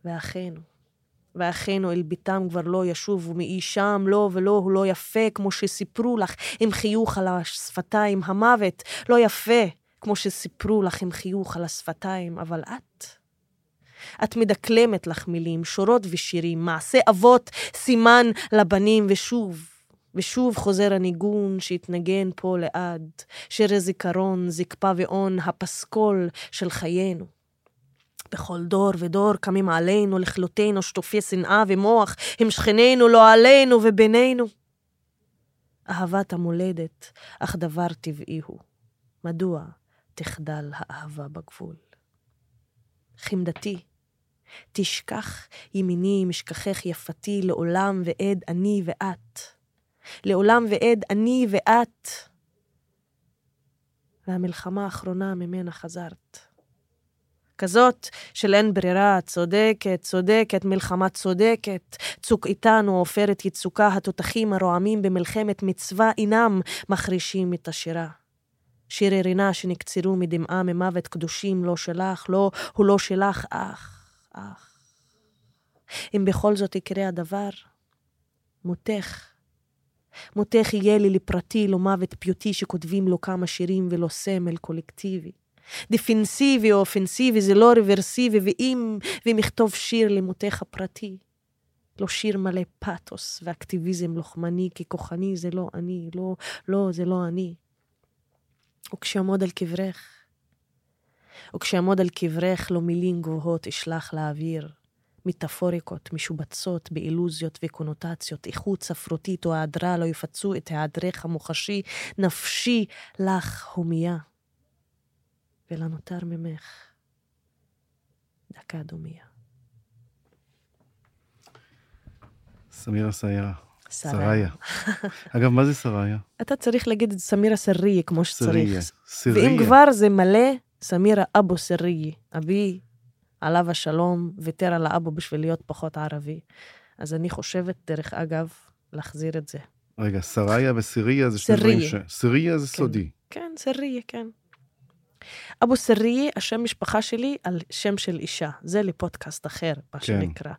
ואחינו, ואחינו אל ביתם כבר לא ישובו, מאישם לא ולא הוא לא יפה, כמו שסיפרו לך עם חיוך על השפתיים, המוות לא יפה, כמו שסיפרו לך עם חיוך על השפתיים, אבל את, את מדקלמת לך מילים, שורות ושירים, מעשה אבות, סימן לבנים, ושוב, ושוב חוזר הניגון שהתנגן פה לעד, שיר הזיכרון, זקפה ואון, הפסקול של חיינו. בכל דור ודור קמים עלינו, לכלותינו, שטופי שנאה ומוח, הם שכנינו, לא עלינו ובינינו. אהבת המולדת, אך דבר טבעי הוא. מדוע תחדל האהבה בגבול? חמדתי, תשכח ימיני משכחך יפתי, לעולם ועד אני ואת. לעולם ועד אני ואת. והמלחמה האחרונה ממנה חזרת. כזאת של אין ברירה, צודקת, צודקת, מלחמה צודקת. צוק איתנו, עופרת יצוקה, התותחים הרועמים במלחמת מצווה אינם מחרישים את השירה. שירי רינה שנקצרו מדמעה ממוות קדושים לא שלך, לא, הוא לא שלך, אך, אך. אם בכל זאת יקרה הדבר, מותך. מותך יהיה לי לפרטי, לא מוות פיוטי שכותבים לו כמה שירים ולא סמל קולקטיבי. דפנסיבי או אופנסיבי זה לא רוורסיבי, ואם, ואם יכתוב שיר למותך הפרטי, לא שיר מלא פתוס ואקטיביזם לוחמני ככוחני, זה לא אני, לא, לא, זה לא אני. וכשאעמוד על קברך, וכשאעמוד על קברך, לא מילים גבוהות אשלח לאוויר, מטאפוריקות משובצות באילוזיות וקונוטציות, איכות ספרותית או היעדרה לא יפצו את היעדרך המוחשי, נפשי לך הומייה. ולנותר ממך דקה דומיה. סמירה סיירה. שריה. אגב, מה זה שריה? אתה צריך להגיד את סמירה סריה כמו סריה. שצריך. סיריה. ואם כבר זה מלא, סמירה אבו סריה. אבי, עליו השלום, ויתר על האבו בשביל להיות פחות ערבי. אז אני חושבת, דרך אגב, להחזיר את זה. רגע, שריה וסיריה זה שני דברים ש... סיריה זה כן. סודי. כן, סריה, כן. אבו סריה, השם משפחה שלי על שם של אישה. זה לפודקאסט אחר, מה כן. שנקרא.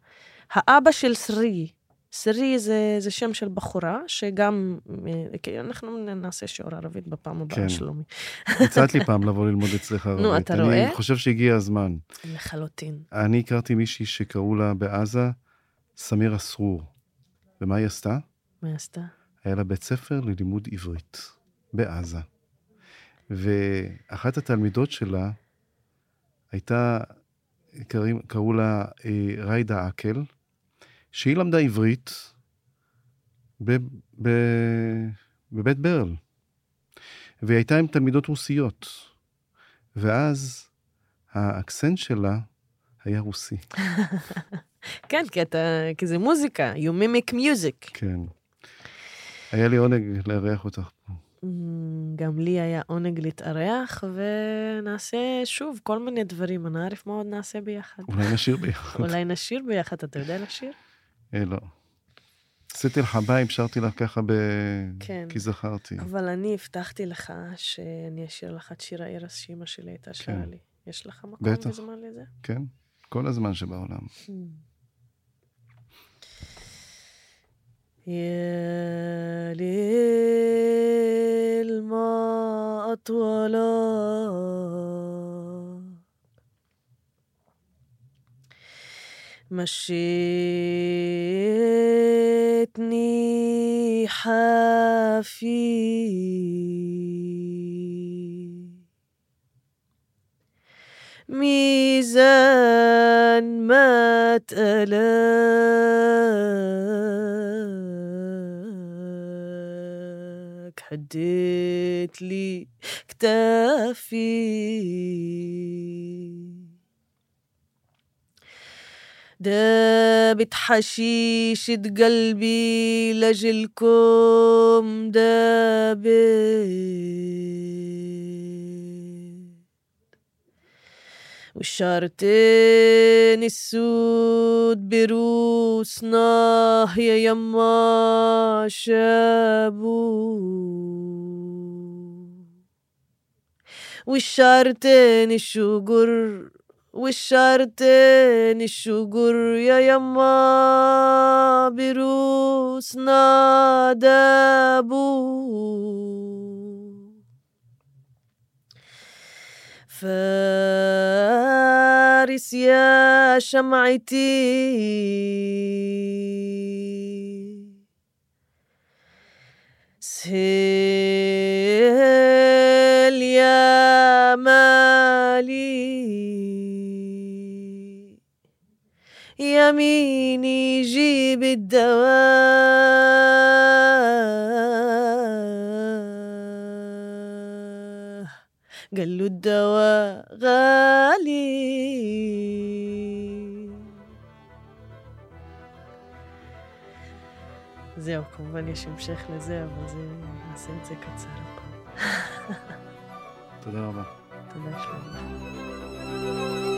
האבא של סרי, סרי זה, זה שם של בחורה, שגם, אה, כי אנחנו נעשה שיעור ערבית בפעם הבאה, כן. שלומי. הצעת לי פעם לבוא ללמוד אצלך ערבית. נו, אתה אני רואה? חושב שהגיע הזמן. לחלוטין. אני הכרתי מישהי שקראו לה בעזה סמירה סרור. ומה היא עשתה? מה עשתה? היה לה בית ספר ללימוד עברית בעזה. ואחת התלמידות שלה הייתה, קראים, קראו לה אה, ריידה עקל, שהיא למדה עברית ב, ב, בבית ברל. והיא הייתה עם תלמידות רוסיות. ואז האקסנט שלה היה רוסי. כן, כי, אתה, כי זה מוזיקה, you mimic music. כן. היה לי עונג לארח אותך פה. גם לי היה עונג להתארח, ונעשה שוב כל מיני דברים. אנא ערף מה עוד נעשה ביחד. אולי נשיר ביחד. אולי נשיר ביחד, אתה יודע לשיר? אה, לא. עשיתי לך ביים, שרתי לך ככה ב... כן. כי זכרתי. אבל אני הבטחתי לך שאני אשאיר לך את שיר הארס שאימא שלי הייתה שרה כן. לי. יש לך מקום בזמן לזה? כן, כל הזמן שבעולם. Hmm. يا ليل ما أطولا. مشيتني حافي. ميزان ما تقلاك حديت لي كتافي. دابت حشيشة قلبي لجلكم دابت. والشارتين السود بروسنا يا يما شابو والشارتين الشجر والشارتين الشجر يا يما بروسنا دابو فارس يا شمعتي. سهل يا مالي. يميني جيب الدواء قال له الدواء غالي זהו, כמובן יש המשך לזה, אבל זה, נעשה את זה קצר הפעם. תודה רבה. תודה שלמה.